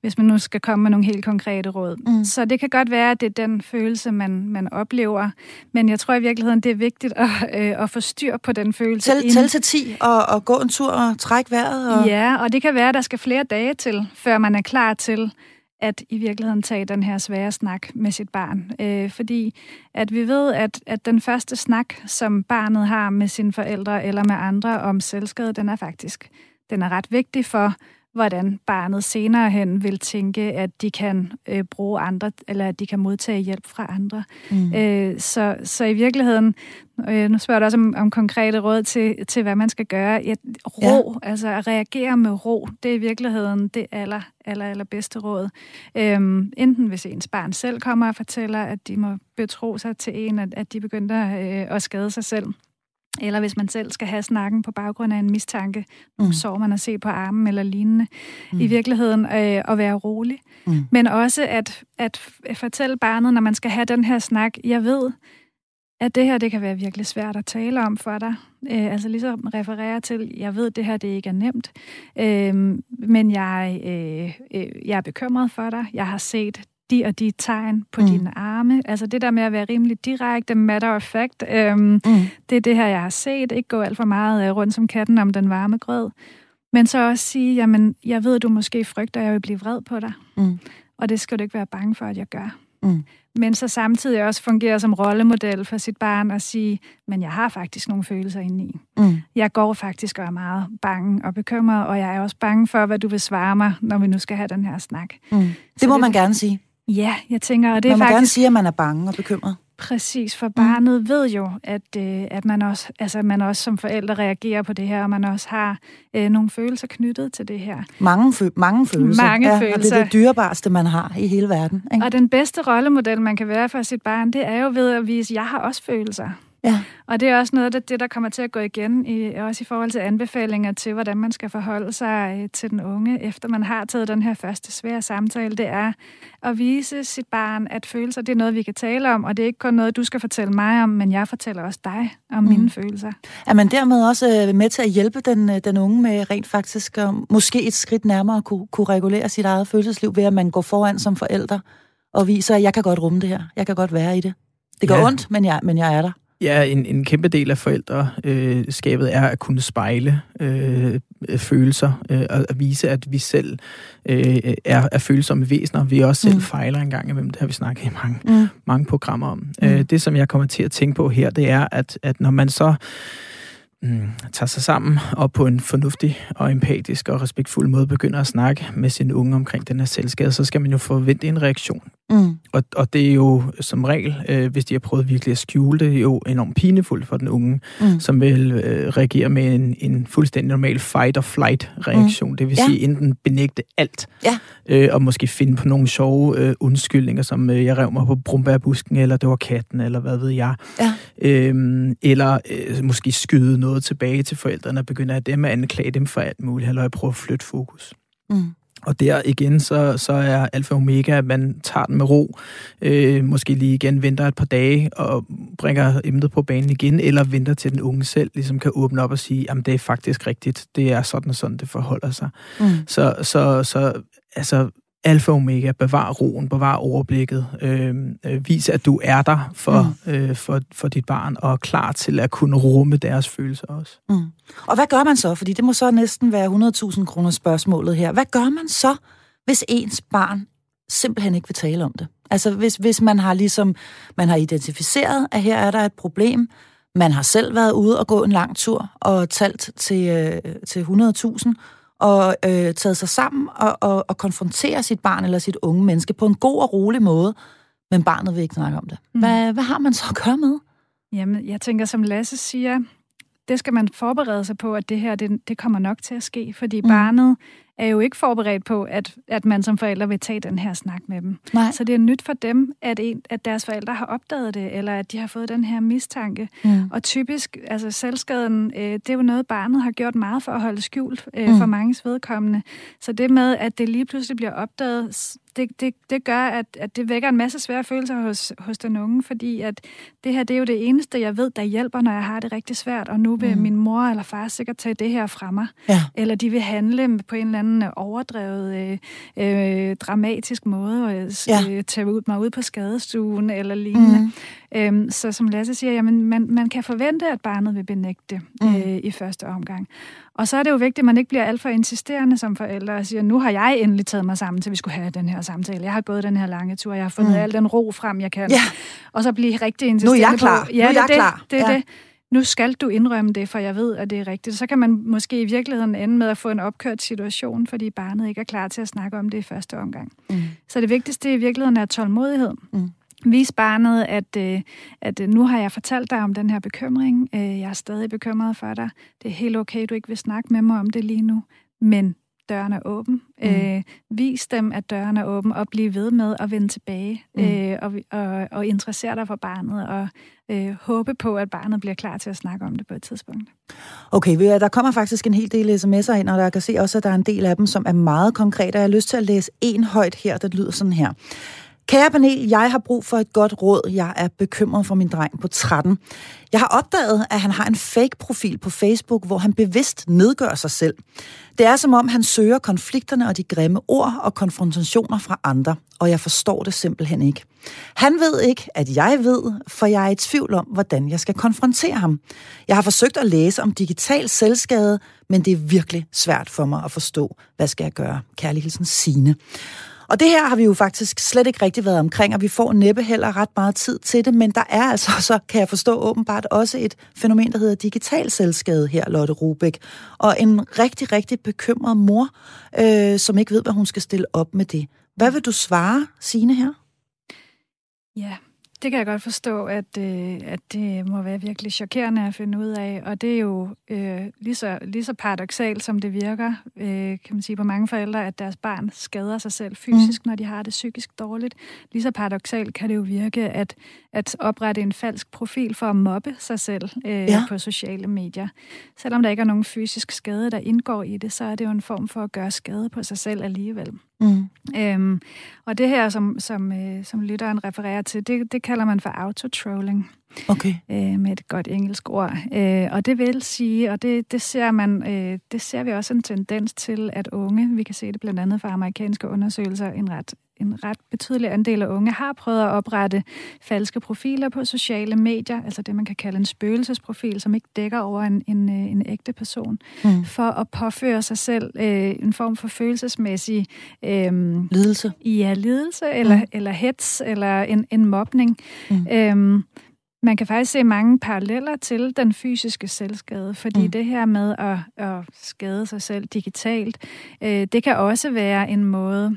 Hvis man nu skal komme med nogle helt konkrete råd. Mm. Så det kan godt være, at det er den følelse, man, man oplever. Men jeg tror i virkeligheden, det er vigtigt at, øh, at få styr på den følelse. Tæl, tæl til 10 og, og gå en tur og trække vejret? Og... Ja, og det kan være, at der skal flere dage til, før man er klar til at i virkeligheden tage den her svære snak med sit barn. Øh, fordi at vi ved, at, at den første snak, som barnet har med sine forældre eller med andre om selvskade, den er faktisk den er ret vigtig for, hvordan barnet senere hen vil tænke, at de kan øh, bruge andre, eller at de kan modtage hjælp fra andre. Mm. Øh, så, så i virkeligheden, øh, nu spørger du også om, om konkrete råd til, til, hvad man skal gøre. Ja, ro, ja. altså at reagere med ro, det er i virkeligheden det aller, aller, aller bedste råd. Øhm, enten hvis ens barn selv kommer og fortæller, at de må betro sig til en, at, at de begynder øh, at skade sig selv eller hvis man selv skal have snakken på baggrund af en mistanke, mm. så man at se på armen eller lignende, mm. i virkeligheden øh, at være rolig. Mm. Men også at, at fortælle barnet, når man skal have den her snak, jeg ved, at det her det kan være virkelig svært at tale om for dig. Øh, altså ligesom referere til, jeg ved, det her det ikke er nemt, øh, men jeg, øh, øh, jeg er bekymret for dig. Jeg har set de og de tegn på mm. dine arme. Altså det der med at være rimelig direkte, matter of fact, øhm, mm. det er det her, jeg har set. Ikke gå alt for meget øh, rundt som katten om den varme grød. Men så også sige, jamen, jeg ved, at du måske frygter, at jeg vil blive vred på dig. Mm. Og det skal du ikke være bange for, at jeg gør. Mm. Men så samtidig også fungere som rollemodel for sit barn og sige, men jeg har faktisk nogle følelser indeni. Mm. Jeg går faktisk og er meget bange og bekymret, og jeg er også bange for, hvad du vil svare mig, når vi nu skal have den her snak. Mm. Det må det, man gerne sige. Ja, jeg tænker, og det man er faktisk... gerne sige, at man er bange og bekymret. Præcis, for barnet mm. ved jo, at, øh, at man, også, altså, man også som forældre reagerer på det her, og man også har øh, nogle følelser knyttet til det her. Mange, fø- mange følelser. Mange ja, følelser. Og det er det dyrebarste, man har i hele verden. Ikke? Og den bedste rollemodel, man kan være for sit barn, det er jo ved at vise, at jeg har også følelser. Ja. Og det er også noget af det, der kommer til at gå igen, i, også i forhold til anbefalinger til, hvordan man skal forholde sig øh, til den unge, efter man har taget den her første svære samtale. Det er at vise sit barn, at følelser, det er noget, vi kan tale om, og det er ikke kun noget, du skal fortælle mig om, men jeg fortæller også dig om mm. mine følelser. Er man dermed også øh, med til at hjælpe den, øh, den unge med rent faktisk, måske et skridt nærmere at kunne, kunne regulere sit eget følelsesliv, ved at man går foran som forælder og viser, at jeg kan godt rumme det her, jeg kan godt være i det. Det gør ja. ondt, men jeg, men jeg er der. Ja, en, en kæmpe del af forældreskabet øh, er at kunne spejle øh, følelser øh, og at vise, at vi selv øh, er, er følsomme væsener. Vi også selv mm. fejler en gang imellem. Det har vi snakket i mange, mm. mange programmer om. Mm. Øh, det, som jeg kommer til at tænke på her, det er, at, at når man så mm, tager sig sammen og på en fornuftig og empatisk og respektfuld måde begynder at snakke med sin unge omkring den her selvskade, så skal man jo forvente en reaktion. Mm. Og, og det er jo som regel, øh, hvis de har prøvet virkelig at skjule det, jo enormt pinefuldt for den unge, mm. som vil øh, reagere med en, en fuldstændig normal fight-or-flight-reaktion. Mm. Det vil ja. sige enten benægte alt, ja. øh, og måske finde på nogle sjove øh, undskyldninger, som øh, jeg rev mig på brumbærbusken, eller det var katten, eller hvad ved jeg. Ja. Øhm, eller øh, måske skyde noget tilbage til forældrene, og begynde at dem at anklage dem for alt muligt, eller jeg prøver at flytte fokus. Mm. Og der igen, så, så er alfa og omega, at man tager den med ro, øh, måske lige igen venter et par dage og bringer emnet på banen igen, eller venter til den unge selv ligesom kan åbne op og sige, at det er faktisk rigtigt, det er sådan og sådan, det forholder sig. Mm. Så, så, så altså, alfa og omega, bevar roen, bevar overblikket, øh, øh, vis at du er der for, mm. øh, for, for dit barn, og er klar til at kunne rumme deres følelser også. Mm. Og hvad gør man så? Fordi det må så næsten være 100.000 kroner spørgsmålet her. Hvad gør man så, hvis ens barn simpelthen ikke vil tale om det. Altså hvis, hvis man har ligesom, man har identificeret, at her er der et problem, man har selv været ude og gå en lang tur og talt til, øh, til 100.000, og øh, taget sig sammen og, og, og konfrontere sit barn eller sit unge menneske på en god og rolig måde, men barnet vil ikke snakke om det. Mm. Hvad, hvad har man så at gøre med? Jamen, jeg tænker, som Lasse siger, det skal man forberede sig på, at det her, det, det kommer nok til at ske, fordi mm. barnet er jo ikke forberedt på, at, at man som forældre vil tage den her snak med dem. Nej. Så det er nyt for dem, at, en, at deres forældre har opdaget det, eller at de har fået den her mistanke. Mm. Og typisk, altså selvskaden, øh, det er jo noget, barnet har gjort meget for at holde skjult øh, mm. for mange vedkommende. Så det med, at det lige pludselig bliver opdaget, det, det, det gør, at, at det vækker en masse svære følelser hos, hos den unge, fordi at det her, det er jo det eneste, jeg ved, der hjælper, når jeg har det rigtig svært, og nu vil mm. min mor eller far sikkert tage det her fra mig. Ja. Eller de vil handle på en eller anden overdrevet, øh, øh, dramatisk måde, og øh, ja. tage ud, mig ud på skadestuen eller lignende. Mm. Øhm, så som Lasse siger, jamen, man, man kan forvente, at barnet vil benægte mm. øh, i første omgang. Og så er det jo vigtigt, at man ikke bliver alt for insisterende som forældre og siger, nu har jeg endelig taget mig sammen til, vi skulle have den her samtale. Jeg har gået den her lange tur, jeg har fundet mm. al den ro frem, jeg kan. Ja. Og så blive rigtig insisterende Nu er jeg klar. På, ja, nu er jeg det, klar. Det, det er ja. det nu skal du indrømme det, for jeg ved, at det er rigtigt. Så kan man måske i virkeligheden ende med at få en opkørt situation, fordi barnet ikke er klar til at snakke om det i første omgang. Mm. Så det vigtigste i virkeligheden er tålmodighed. Mm. Vis barnet, at, øh, at øh, nu har jeg fortalt dig om den her bekymring. Øh, jeg er stadig bekymret for dig. Det er helt okay, du ikke vil snakke med mig om det lige nu. Men døren er åben. Mm. Øh, vis dem, at døren er åben, og bliv ved med at vende tilbage mm. øh, og, og, og interessere dig for barnet, og øh, håbe på, at barnet bliver klar til at snakke om det på et tidspunkt. Okay, der kommer faktisk en hel del sms'er ind, og der kan se også, at der er en del af dem, som er meget konkrete. Jeg har lyst til at læse en højt her, der lyder sådan her. Kære panel, jeg har brug for et godt råd. Jeg er bekymret for min dreng på 13. Jeg har opdaget, at han har en fake-profil på Facebook, hvor han bevidst nedgør sig selv. Det er som om, han søger konflikterne og de grimme ord og konfrontationer fra andre, og jeg forstår det simpelthen ikke. Han ved ikke, at jeg ved, for jeg er i tvivl om, hvordan jeg skal konfrontere ham. Jeg har forsøgt at læse om digital selvskade, men det er virkelig svært for mig at forstå, hvad skal jeg gøre. Kærlig hilsen Signe. Og det her har vi jo faktisk slet ikke rigtig været omkring, og vi får næppe heller ret meget tid til det, men der er altså så, kan jeg forstå, åbenbart også et fænomen, der hedder digital selvskade her, Lotte Rubæk. Og en rigtig, rigtig bekymret mor, øh, som ikke ved, hvad hun skal stille op med det. Hvad vil du svare, Signe her? Ja, det kan jeg godt forstå, at, øh, at det må være virkelig chokerende at finde ud af. Og det er jo øh, lige, så, lige så paradoxalt, som det virker, øh, kan man sige, på mange forældre, at deres barn skader sig selv fysisk, mm. når de har det psykisk dårligt. Lige så paradoxalt kan det jo virke at, at oprette en falsk profil for at mobbe sig selv øh, ja. på sociale medier. Selvom der ikke er nogen fysisk skade, der indgår i det, så er det jo en form for at gøre skade på sig selv alligevel. Mm. Øhm, og det her, som, som, øh, som lytteren refererer til, det, det kalder man for autotrolling. Okay. Øh, med et godt engelsk ord. Øh, og det vil sige, og det, det, ser man, øh, det ser vi også en tendens til, at unge, vi kan se det blandt andet fra amerikanske undersøgelser, en ret en ret betydelig andel af unge har prøvet at oprette falske profiler på sociale medier, altså det, man kan kalde en spøgelsesprofil, som ikke dækker over en, en, øh, en ægte person, mm. for at påføre sig selv øh, en form for følelsesmæssig... Øh, lidelse? Ja, lidelse, eller, mm. eller hets, eller en, en mobning. Mm. Øh, man kan faktisk se mange paralleller til den fysiske selvskade, fordi mm. det her med at, at skade sig selv digitalt, øh, det kan også være en måde,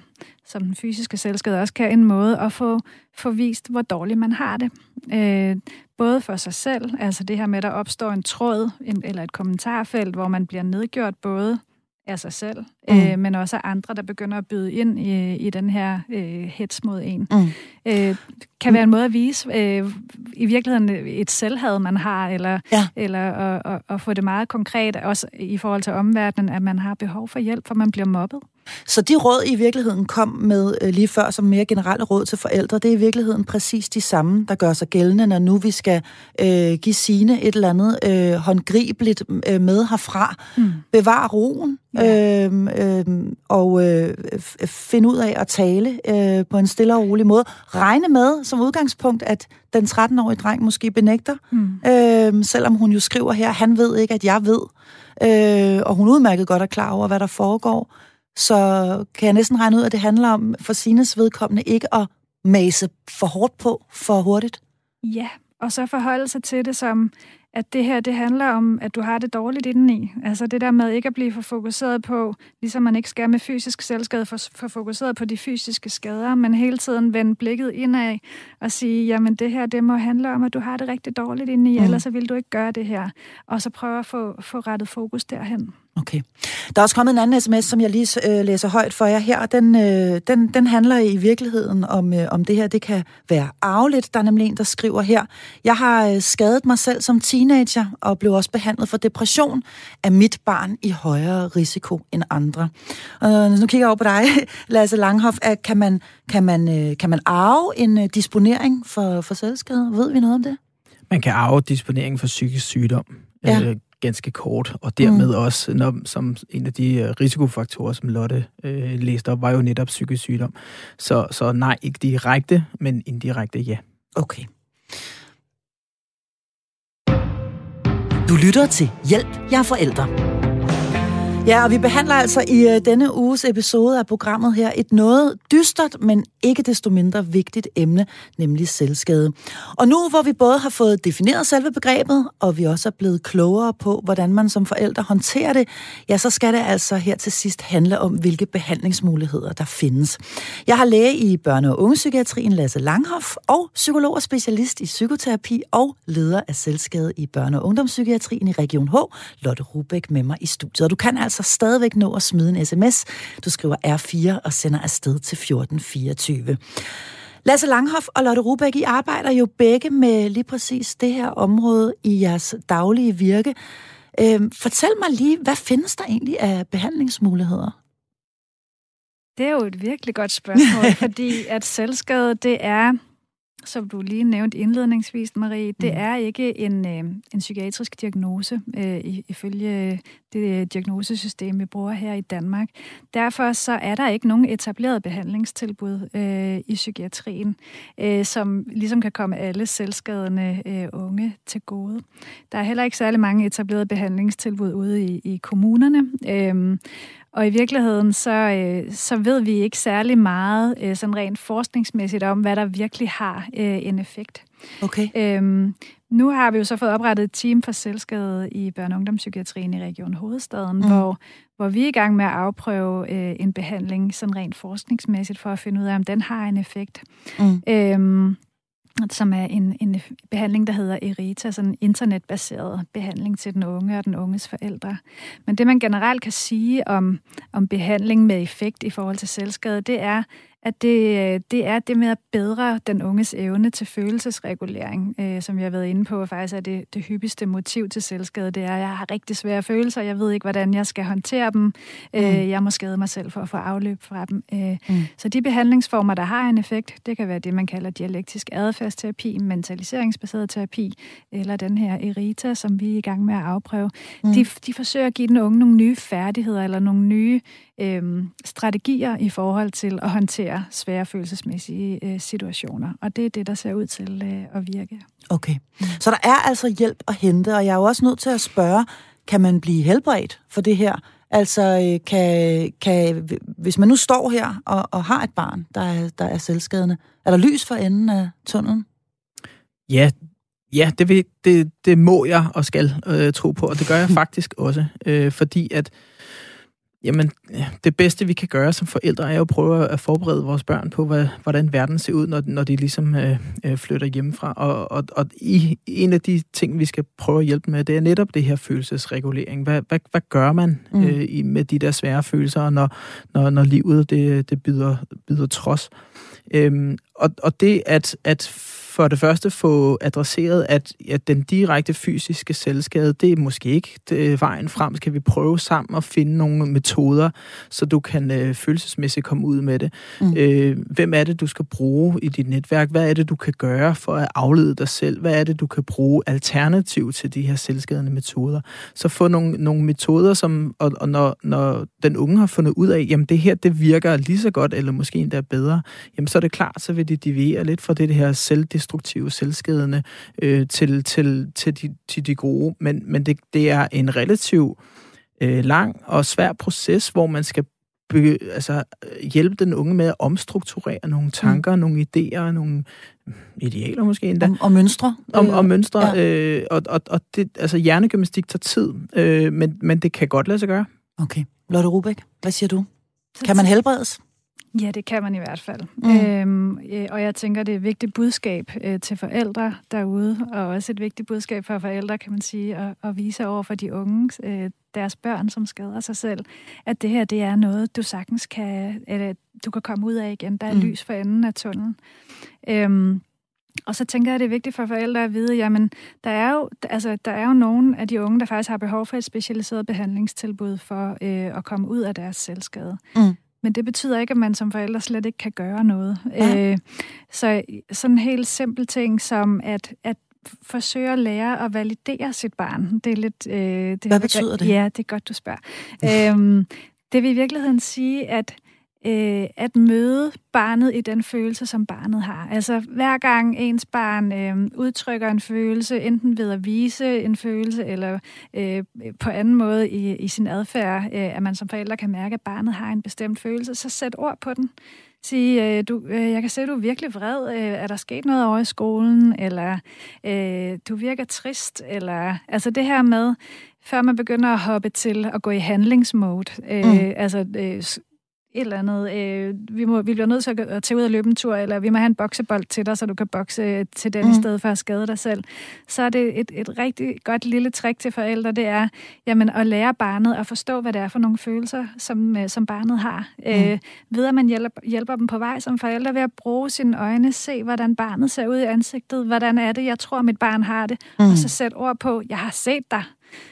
som den fysiske selvskade også kan, en måde at få, få vist, hvor dårligt man har det. Øh, både for sig selv, altså det her med, at der opstår en tråd en, eller et kommentarfelt, hvor man bliver nedgjort både af sig selv, mm. øh, men også af andre, der begynder at byde ind i, i den her øh, hets mod en. Mm. Øh, kan være en måde at vise øh, i virkeligheden et selvhad, man har, eller, ja. eller at, at, at få det meget konkret, også i forhold til omverdenen, at man har behov for hjælp, for man bliver mobbet. Så de råd, I virkeligheden kom med øh, lige før, som mere generelle råd til forældre, det er i virkeligheden præcis de samme, der gør sig gældende, når nu vi skal øh, give sine et eller andet øh, håndgribeligt øh, med herfra. Mm. Bevar roen, ja. øh, øh, og øh, finde ud af at tale øh, på en stille og rolig måde. Regne med som udgangspunkt, at den 13-årige dreng måske benægter, mm. øh, selvom hun jo skriver her, han ved ikke, at jeg ved, øh, og hun udmærket godt er klar over, hvad der foregår. så kan jeg næsten regne ud, at det handler om for Sines vedkommende ikke at mase for hårdt på for hurtigt. Ja, og så forholde sig til det som, at det her, det handler om, at du har det dårligt indeni. Altså det der med ikke at blive for fokuseret på, ligesom man ikke skal med fysisk selvskade, for, for fokuseret på de fysiske skader, men hele tiden vende blikket indad og sige, jamen det her, det må handle om, at du har det rigtig dårligt indeni, mm. ellers så vil du ikke gøre det her. Og så prøve at få, få rettet fokus derhen. Okay. Der er også kommet en anden sms, som jeg lige øh, læser højt for jer her. Den, øh, den, den handler i virkeligheden om, øh, om det her. Det kan være arveligt. Der er nemlig en, der skriver her. Jeg har øh, skadet mig selv som teenager og blev også behandlet for depression af mit barn i højere risiko end andre. Øh, nu kigger jeg over på dig, Lasse Langhoff. Kan man, kan man, øh, kan man arve en øh, disponering for, for selvskade? Ved vi noget om det? Man kan arve disponering for psykisk sygdom. Ja. Øh, ganske kort, og dermed mm. også, når, som en af de uh, risikofaktorer, som Lotte øh, læste op, var jo netop psykisk sygdom. Så, så nej, ikke direkte, men indirekte ja. Okay. Du lytter til Hjælp, jeg er forældre. Ja, og vi behandler altså i øh, denne uges episode af programmet her et noget dystert, men ikke desto mindre vigtigt emne, nemlig selvskade. Og nu hvor vi både har fået defineret selve begrebet, og vi også er blevet klogere på, hvordan man som forældre håndterer det, ja, så skal det altså her til sidst handle om, hvilke behandlingsmuligheder der findes. Jeg har læge i børne- og ungepsykiatrien Lasse Langhoff, og psykolog og specialist i psykoterapi og leder af selvskade i børne- og ungdomspsykiatrien i Region H, Lotte Rubæk, med mig i studiet. Og du kan altså stadigvæk nå at smide en sms. Du skriver R4 og sender afsted til 1424. Lasse Langhoff og Lotte Rubæk, I arbejder jo begge med lige præcis det her område i jeres daglige virke. Øhm, fortæl mig lige, hvad findes der egentlig af behandlingsmuligheder? Det er jo et virkelig godt spørgsmål, fordi at selvskade, det er som du lige nævnte indledningsvis, Marie, det mm. er ikke en, øh, en psykiatrisk diagnose øh, ifølge det diagnosesystem, vi bruger her i Danmark. Derfor så er der ikke nogen etableret behandlingstilbud øh, i psykiatrien, øh, som ligesom kan komme alle selvskadende øh, unge til gode. Der er heller ikke særlig mange etablerede behandlingstilbud ude i, i kommunerne. Øh, og i virkeligheden, så, øh, så ved vi ikke særlig meget øh, sådan rent forskningsmæssigt om, hvad der virkelig har øh, en effekt. Okay. Øhm, nu har vi jo så fået oprettet et team for selvskade i børne- og ungdomspsykiatrien i Region Hovedstaden, mm. hvor, hvor vi er i gang med at afprøve øh, en behandling sådan rent forskningsmæssigt for at finde ud af, om den har en effekt. Mm. Øhm, som er en, en behandling, der hedder ERITA, sådan en internetbaseret behandling til den unge og den unges forældre. Men det, man generelt kan sige om, om behandling med effekt i forhold til selvskade, det er, at det, det er det med at bedre den unges evne til følelsesregulering, øh, som jeg har været inde på, faktisk er det, det hyppigste motiv til selvskade, det er, at jeg har rigtig svære følelser, jeg ved ikke, hvordan jeg skal håndtere dem, øh, mm. jeg må skade mig selv for at få afløb fra dem. Øh, mm. Så de behandlingsformer, der har en effekt, det kan være det, man kalder dialektisk adfærdsterapi, mentaliseringsbaseret terapi, eller den her ERITA, som vi er i gang med at afprøve. Mm. De, de forsøger at give den unge nogle nye færdigheder, eller nogle nye øh, strategier i forhold til at håndtere svære følelsesmæssige øh, situationer. Og det er det, der ser ud til øh, at virke. Okay. Så der er altså hjælp at hente, og jeg er jo også nødt til at spørge, kan man blive helbredt for det her? Altså, øh, kan, kan, hvis man nu står her og, og har et barn, der er, der er selvskadende, er der lys for enden af tunnelen? Ja, ja det, vil, det, det må jeg og skal øh, tro på, og det gør jeg faktisk også, øh, fordi at Jamen, det bedste vi kan gøre som forældre er at prøve at forberede vores børn på, hvad, hvordan verden ser ud, når, når de ligesom øh, øh, flytter hjemmefra. Og, og, og i, en af de ting, vi skal prøve at hjælpe med, det er netop det her følelsesregulering. Hvad, hvad, hvad gør man mm. øh, i, med de der svære følelser, når, når, når livet det, det byder, byder trods? Øhm, og, og det at, at for det første få adresseret, at, at den direkte fysiske selvskade, det er måske ikke det, vejen frem. Skal vi prøve sammen at finde nogle metoder, så du kan øh, følelsesmæssigt komme ud med det. Mm. Øh, hvem er det, du skal bruge i dit netværk? Hvad er det, du kan gøre for at aflede dig selv? Hvad er det, du kan bruge alternativ til de her selvskadende metoder? Så få nogle, nogle metoder, som, og, og når, når den unge har fundet ud af, jamen det her, det virker lige så godt, eller måske endda bedre, jamen så er det klart, så vil de deviere lidt fra det, det her selvdestruktive, selvskadende øh, til, til, til, de, til de gode. Men, men det, det er en relativ øh, lang og svær proces, hvor man skal be, altså, hjælpe den unge med at omstrukturere nogle tanker, mm. nogle idéer, nogle idealer måske endda. Og, og mønstre. Om, og mønstre. Ja. Øh, og, og, og det, altså, hjernegymnastik tager tid, øh, men, men det kan godt lade sig gøre. Okay. Lotte Rubæk, hvad siger du? Kan man helbredes? Ja, det kan man i hvert fald. Mm. Øhm, og jeg tænker, det er et vigtigt budskab øh, til forældre derude, og også et vigtigt budskab for forældre, kan man sige, at, at vise over for de unge, øh, deres børn, som skader sig selv, at det her, det er noget, du sagtens kan, eller du kan komme ud af igen. Der er mm. lys for enden af tunnelen. Øhm, og så tænker jeg, det er vigtigt for forældre at vide, jamen, der er jo, altså, der er jo nogle af de unge, der faktisk har behov for et specialiseret behandlingstilbud for øh, at komme ud af deres selvskade. Mm. Men det betyder ikke, at man som forælder slet ikke kan gøre noget. Ja. Øh, så sådan en helt simpel ting som at, at forsøge at lære at validere sit barn. Det er lidt... Øh, det Hvad betyder det? Ja, det er godt, du spørger. øhm, det vil i virkeligheden sige, at øh, at møde barnet i den følelse, som barnet har. Altså hver gang ens barn øh, udtrykker en følelse, enten ved at vise en følelse, eller øh, på anden måde i, i sin adfærd, øh, at man som forælder kan mærke, at barnet har en bestemt følelse, så sæt ord på den. Sig, øh, du, øh, jeg kan se, at du er virkelig vred. Øh, er der sket noget over i skolen? Eller øh, du virker trist? Eller, altså det her med, før man begynder at hoppe til at gå i handlingsmode. Øh, mm. Altså øh, et eller andet, øh, vi, må, vi bliver nødt til at tage ud og løbe en tur, eller vi må have en boksebold til dig, så du kan bokse øh, til den mm. i stedet for at skade dig selv. Så er det et, et rigtig godt lille trick til forældre, det er jamen, at lære barnet at forstå, hvad det er for nogle følelser, som, øh, som barnet har. Mm. Øh, ved at man hjælper, hjælper dem på vej som forældre ved at bruge sine øjne, se hvordan barnet ser ud i ansigtet, hvordan er det, jeg tror, mit barn har det, mm. og så sætte ord på, jeg har set dig.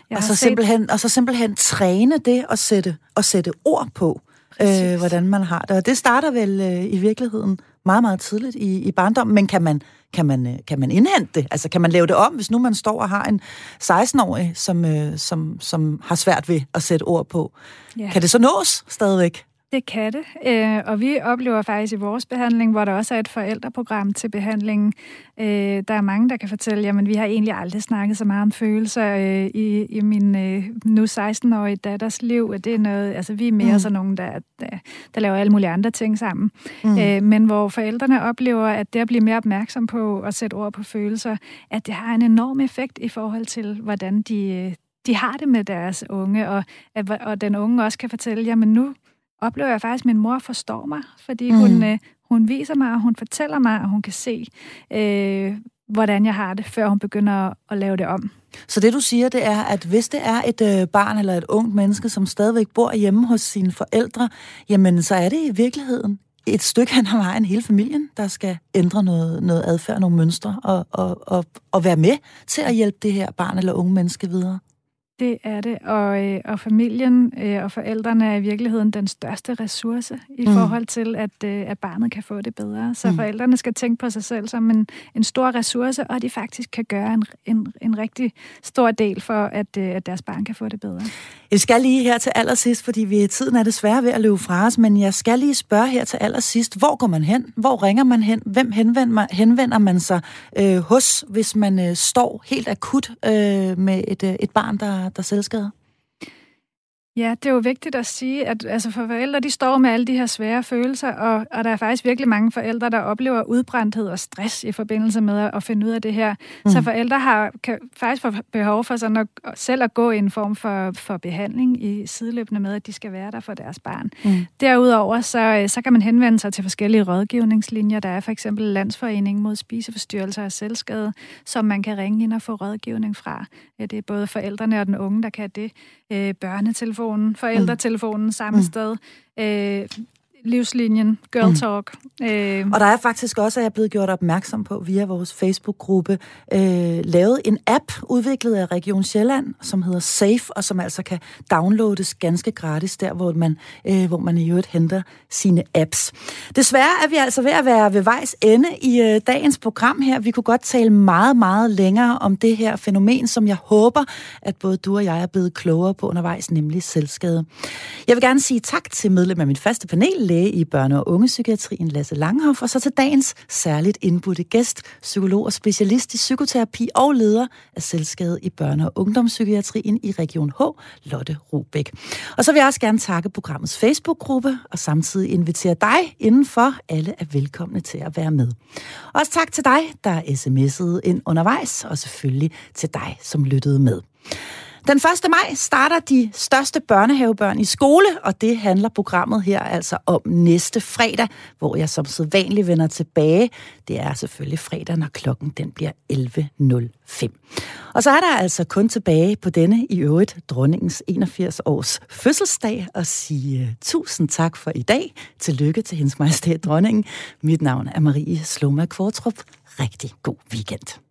Jeg og, så set... simpelthen, og så simpelthen træne det og sætte, og sætte ord på øh, hvordan man har det. Og det starter vel øh, i virkeligheden meget, meget tidligt i, i barndommen, men kan man, kan, man, øh, kan man indhente det? Altså kan man lave det om, hvis nu man står og har en 16-årig, som, øh, som, som har svært ved at sætte ord på? Ja. Kan det så nås stadigvæk? Det kan det, øh, og vi oplever faktisk i vores behandling, hvor der også er et forældreprogram til behandlingen, øh, der er mange, der kan fortælle, at vi har egentlig aldrig snakket så meget om følelser øh, i, i min nu 16-årige datters liv. Det er noget, altså vi er mere mm. sådan nogen, der, der, der laver alle mulige andre ting sammen. Mm. men hvor forældrene oplever, at det at blive mere opmærksom på at sætte ord på følelser, at det har en enorm effekt i forhold til, hvordan de, de har det med deres unge, og, og den unge også kan fortælle, jamen nu oplever jeg faktisk, at min mor forstår mig, fordi mm. hun, øh, hun viser mig, og hun fortæller mig, og hun kan se, øh, hvordan jeg har det, før hun begynder at, lave det om. Så det du siger, det er, at hvis det er et øh, barn eller et ungt menneske, som stadigvæk bor hjemme hos sine forældre, jamen så er det i virkeligheden et stykke hen ad vejen hele familien, der skal ændre noget, noget adfærd, nogle mønstre, og, og, og, og være med til at hjælpe det her barn eller unge menneske videre. Det er det, og, øh, og familien øh, og forældrene er i virkeligheden den største ressource i mm. forhold til, at, øh, at barnet kan få det bedre. Så mm. forældrene skal tænke på sig selv som en, en stor ressource, og de faktisk kan gøre en, en, en rigtig stor del for, at, at deres barn kan få det bedre. Jeg skal lige her til allersidst, fordi vi tiden er desværre ved at løbe fra os, men jeg skal lige spørge her til allersidst, hvor går man hen? Hvor ringer man hen? Hvem henvender man, henvender man sig øh, hos, hvis man øh, står helt akut øh, med et, øh, et barn, der, der selvskader? Ja, det er jo vigtigt at sige, at altså for forældre, de står med alle de her svære følelser, og, og der er faktisk virkelig mange forældre, der oplever udbrændthed og stress i forbindelse med at, at finde ud af det her. Mm. Så forældre har kan faktisk få behov for sådan at, selv at gå i en form for, for behandling i sideløbende med, at de skal være der for deres barn. Mm. Derudover så, så kan man henvende sig til forskellige rådgivningslinjer. Der er for eksempel Landsforeningen mod spiseforstyrrelser og selvskade, som man kan ringe ind og få rådgivning fra. Ja, det er både forældrene og den unge, der kan det. Øh, børnetelefonen, forældretelefonen mm. samme mm. sted. Øh, livslinjen, Girl mm. Talk. Mm. Øh. Og der er faktisk også, at jeg er blevet gjort opmærksom på via vores Facebook-gruppe, øh, lavet en app udviklet af Region Sjælland, som hedder Safe, og som altså kan downloades ganske gratis der, hvor man, øh, hvor man i øvrigt henter sine apps. Desværre er vi altså ved at være ved vejs ende i øh, dagens program her. Vi kunne godt tale meget, meget længere om det her fænomen, som jeg håber, at både du og jeg er blevet klogere på undervejs, nemlig selvskade. Jeg vil gerne sige tak til medlem af mit faste panel, læge i børne- og ungepsykiatrien, Lasse Langhoff, og så til dagens særligt indbudte gæst, psykolog og specialist i psykoterapi og leder af selskabet i børne- og ungdomspsykiatrien i Region H, Lotte Rubæk. Og så vil jeg også gerne takke programmets Facebook-gruppe, og samtidig invitere dig indenfor. Alle er velkomne til at være med. Også tak til dig, der sms'ede ind undervejs, og selvfølgelig til dig, som lyttede med. Den 1. maj starter de største børnehavebørn i skole, og det handler programmet her altså om næste fredag, hvor jeg som sædvanlig vender tilbage. Det er selvfølgelig fredag, når klokken den bliver 11.05. Og så er der altså kun tilbage på denne i øvrigt dronningens 81 års fødselsdag og sige tusind tak for i dag. Tillykke til hendes majestæt dronningen. Mit navn er Marie Sloma Kvartrup. Rigtig god weekend.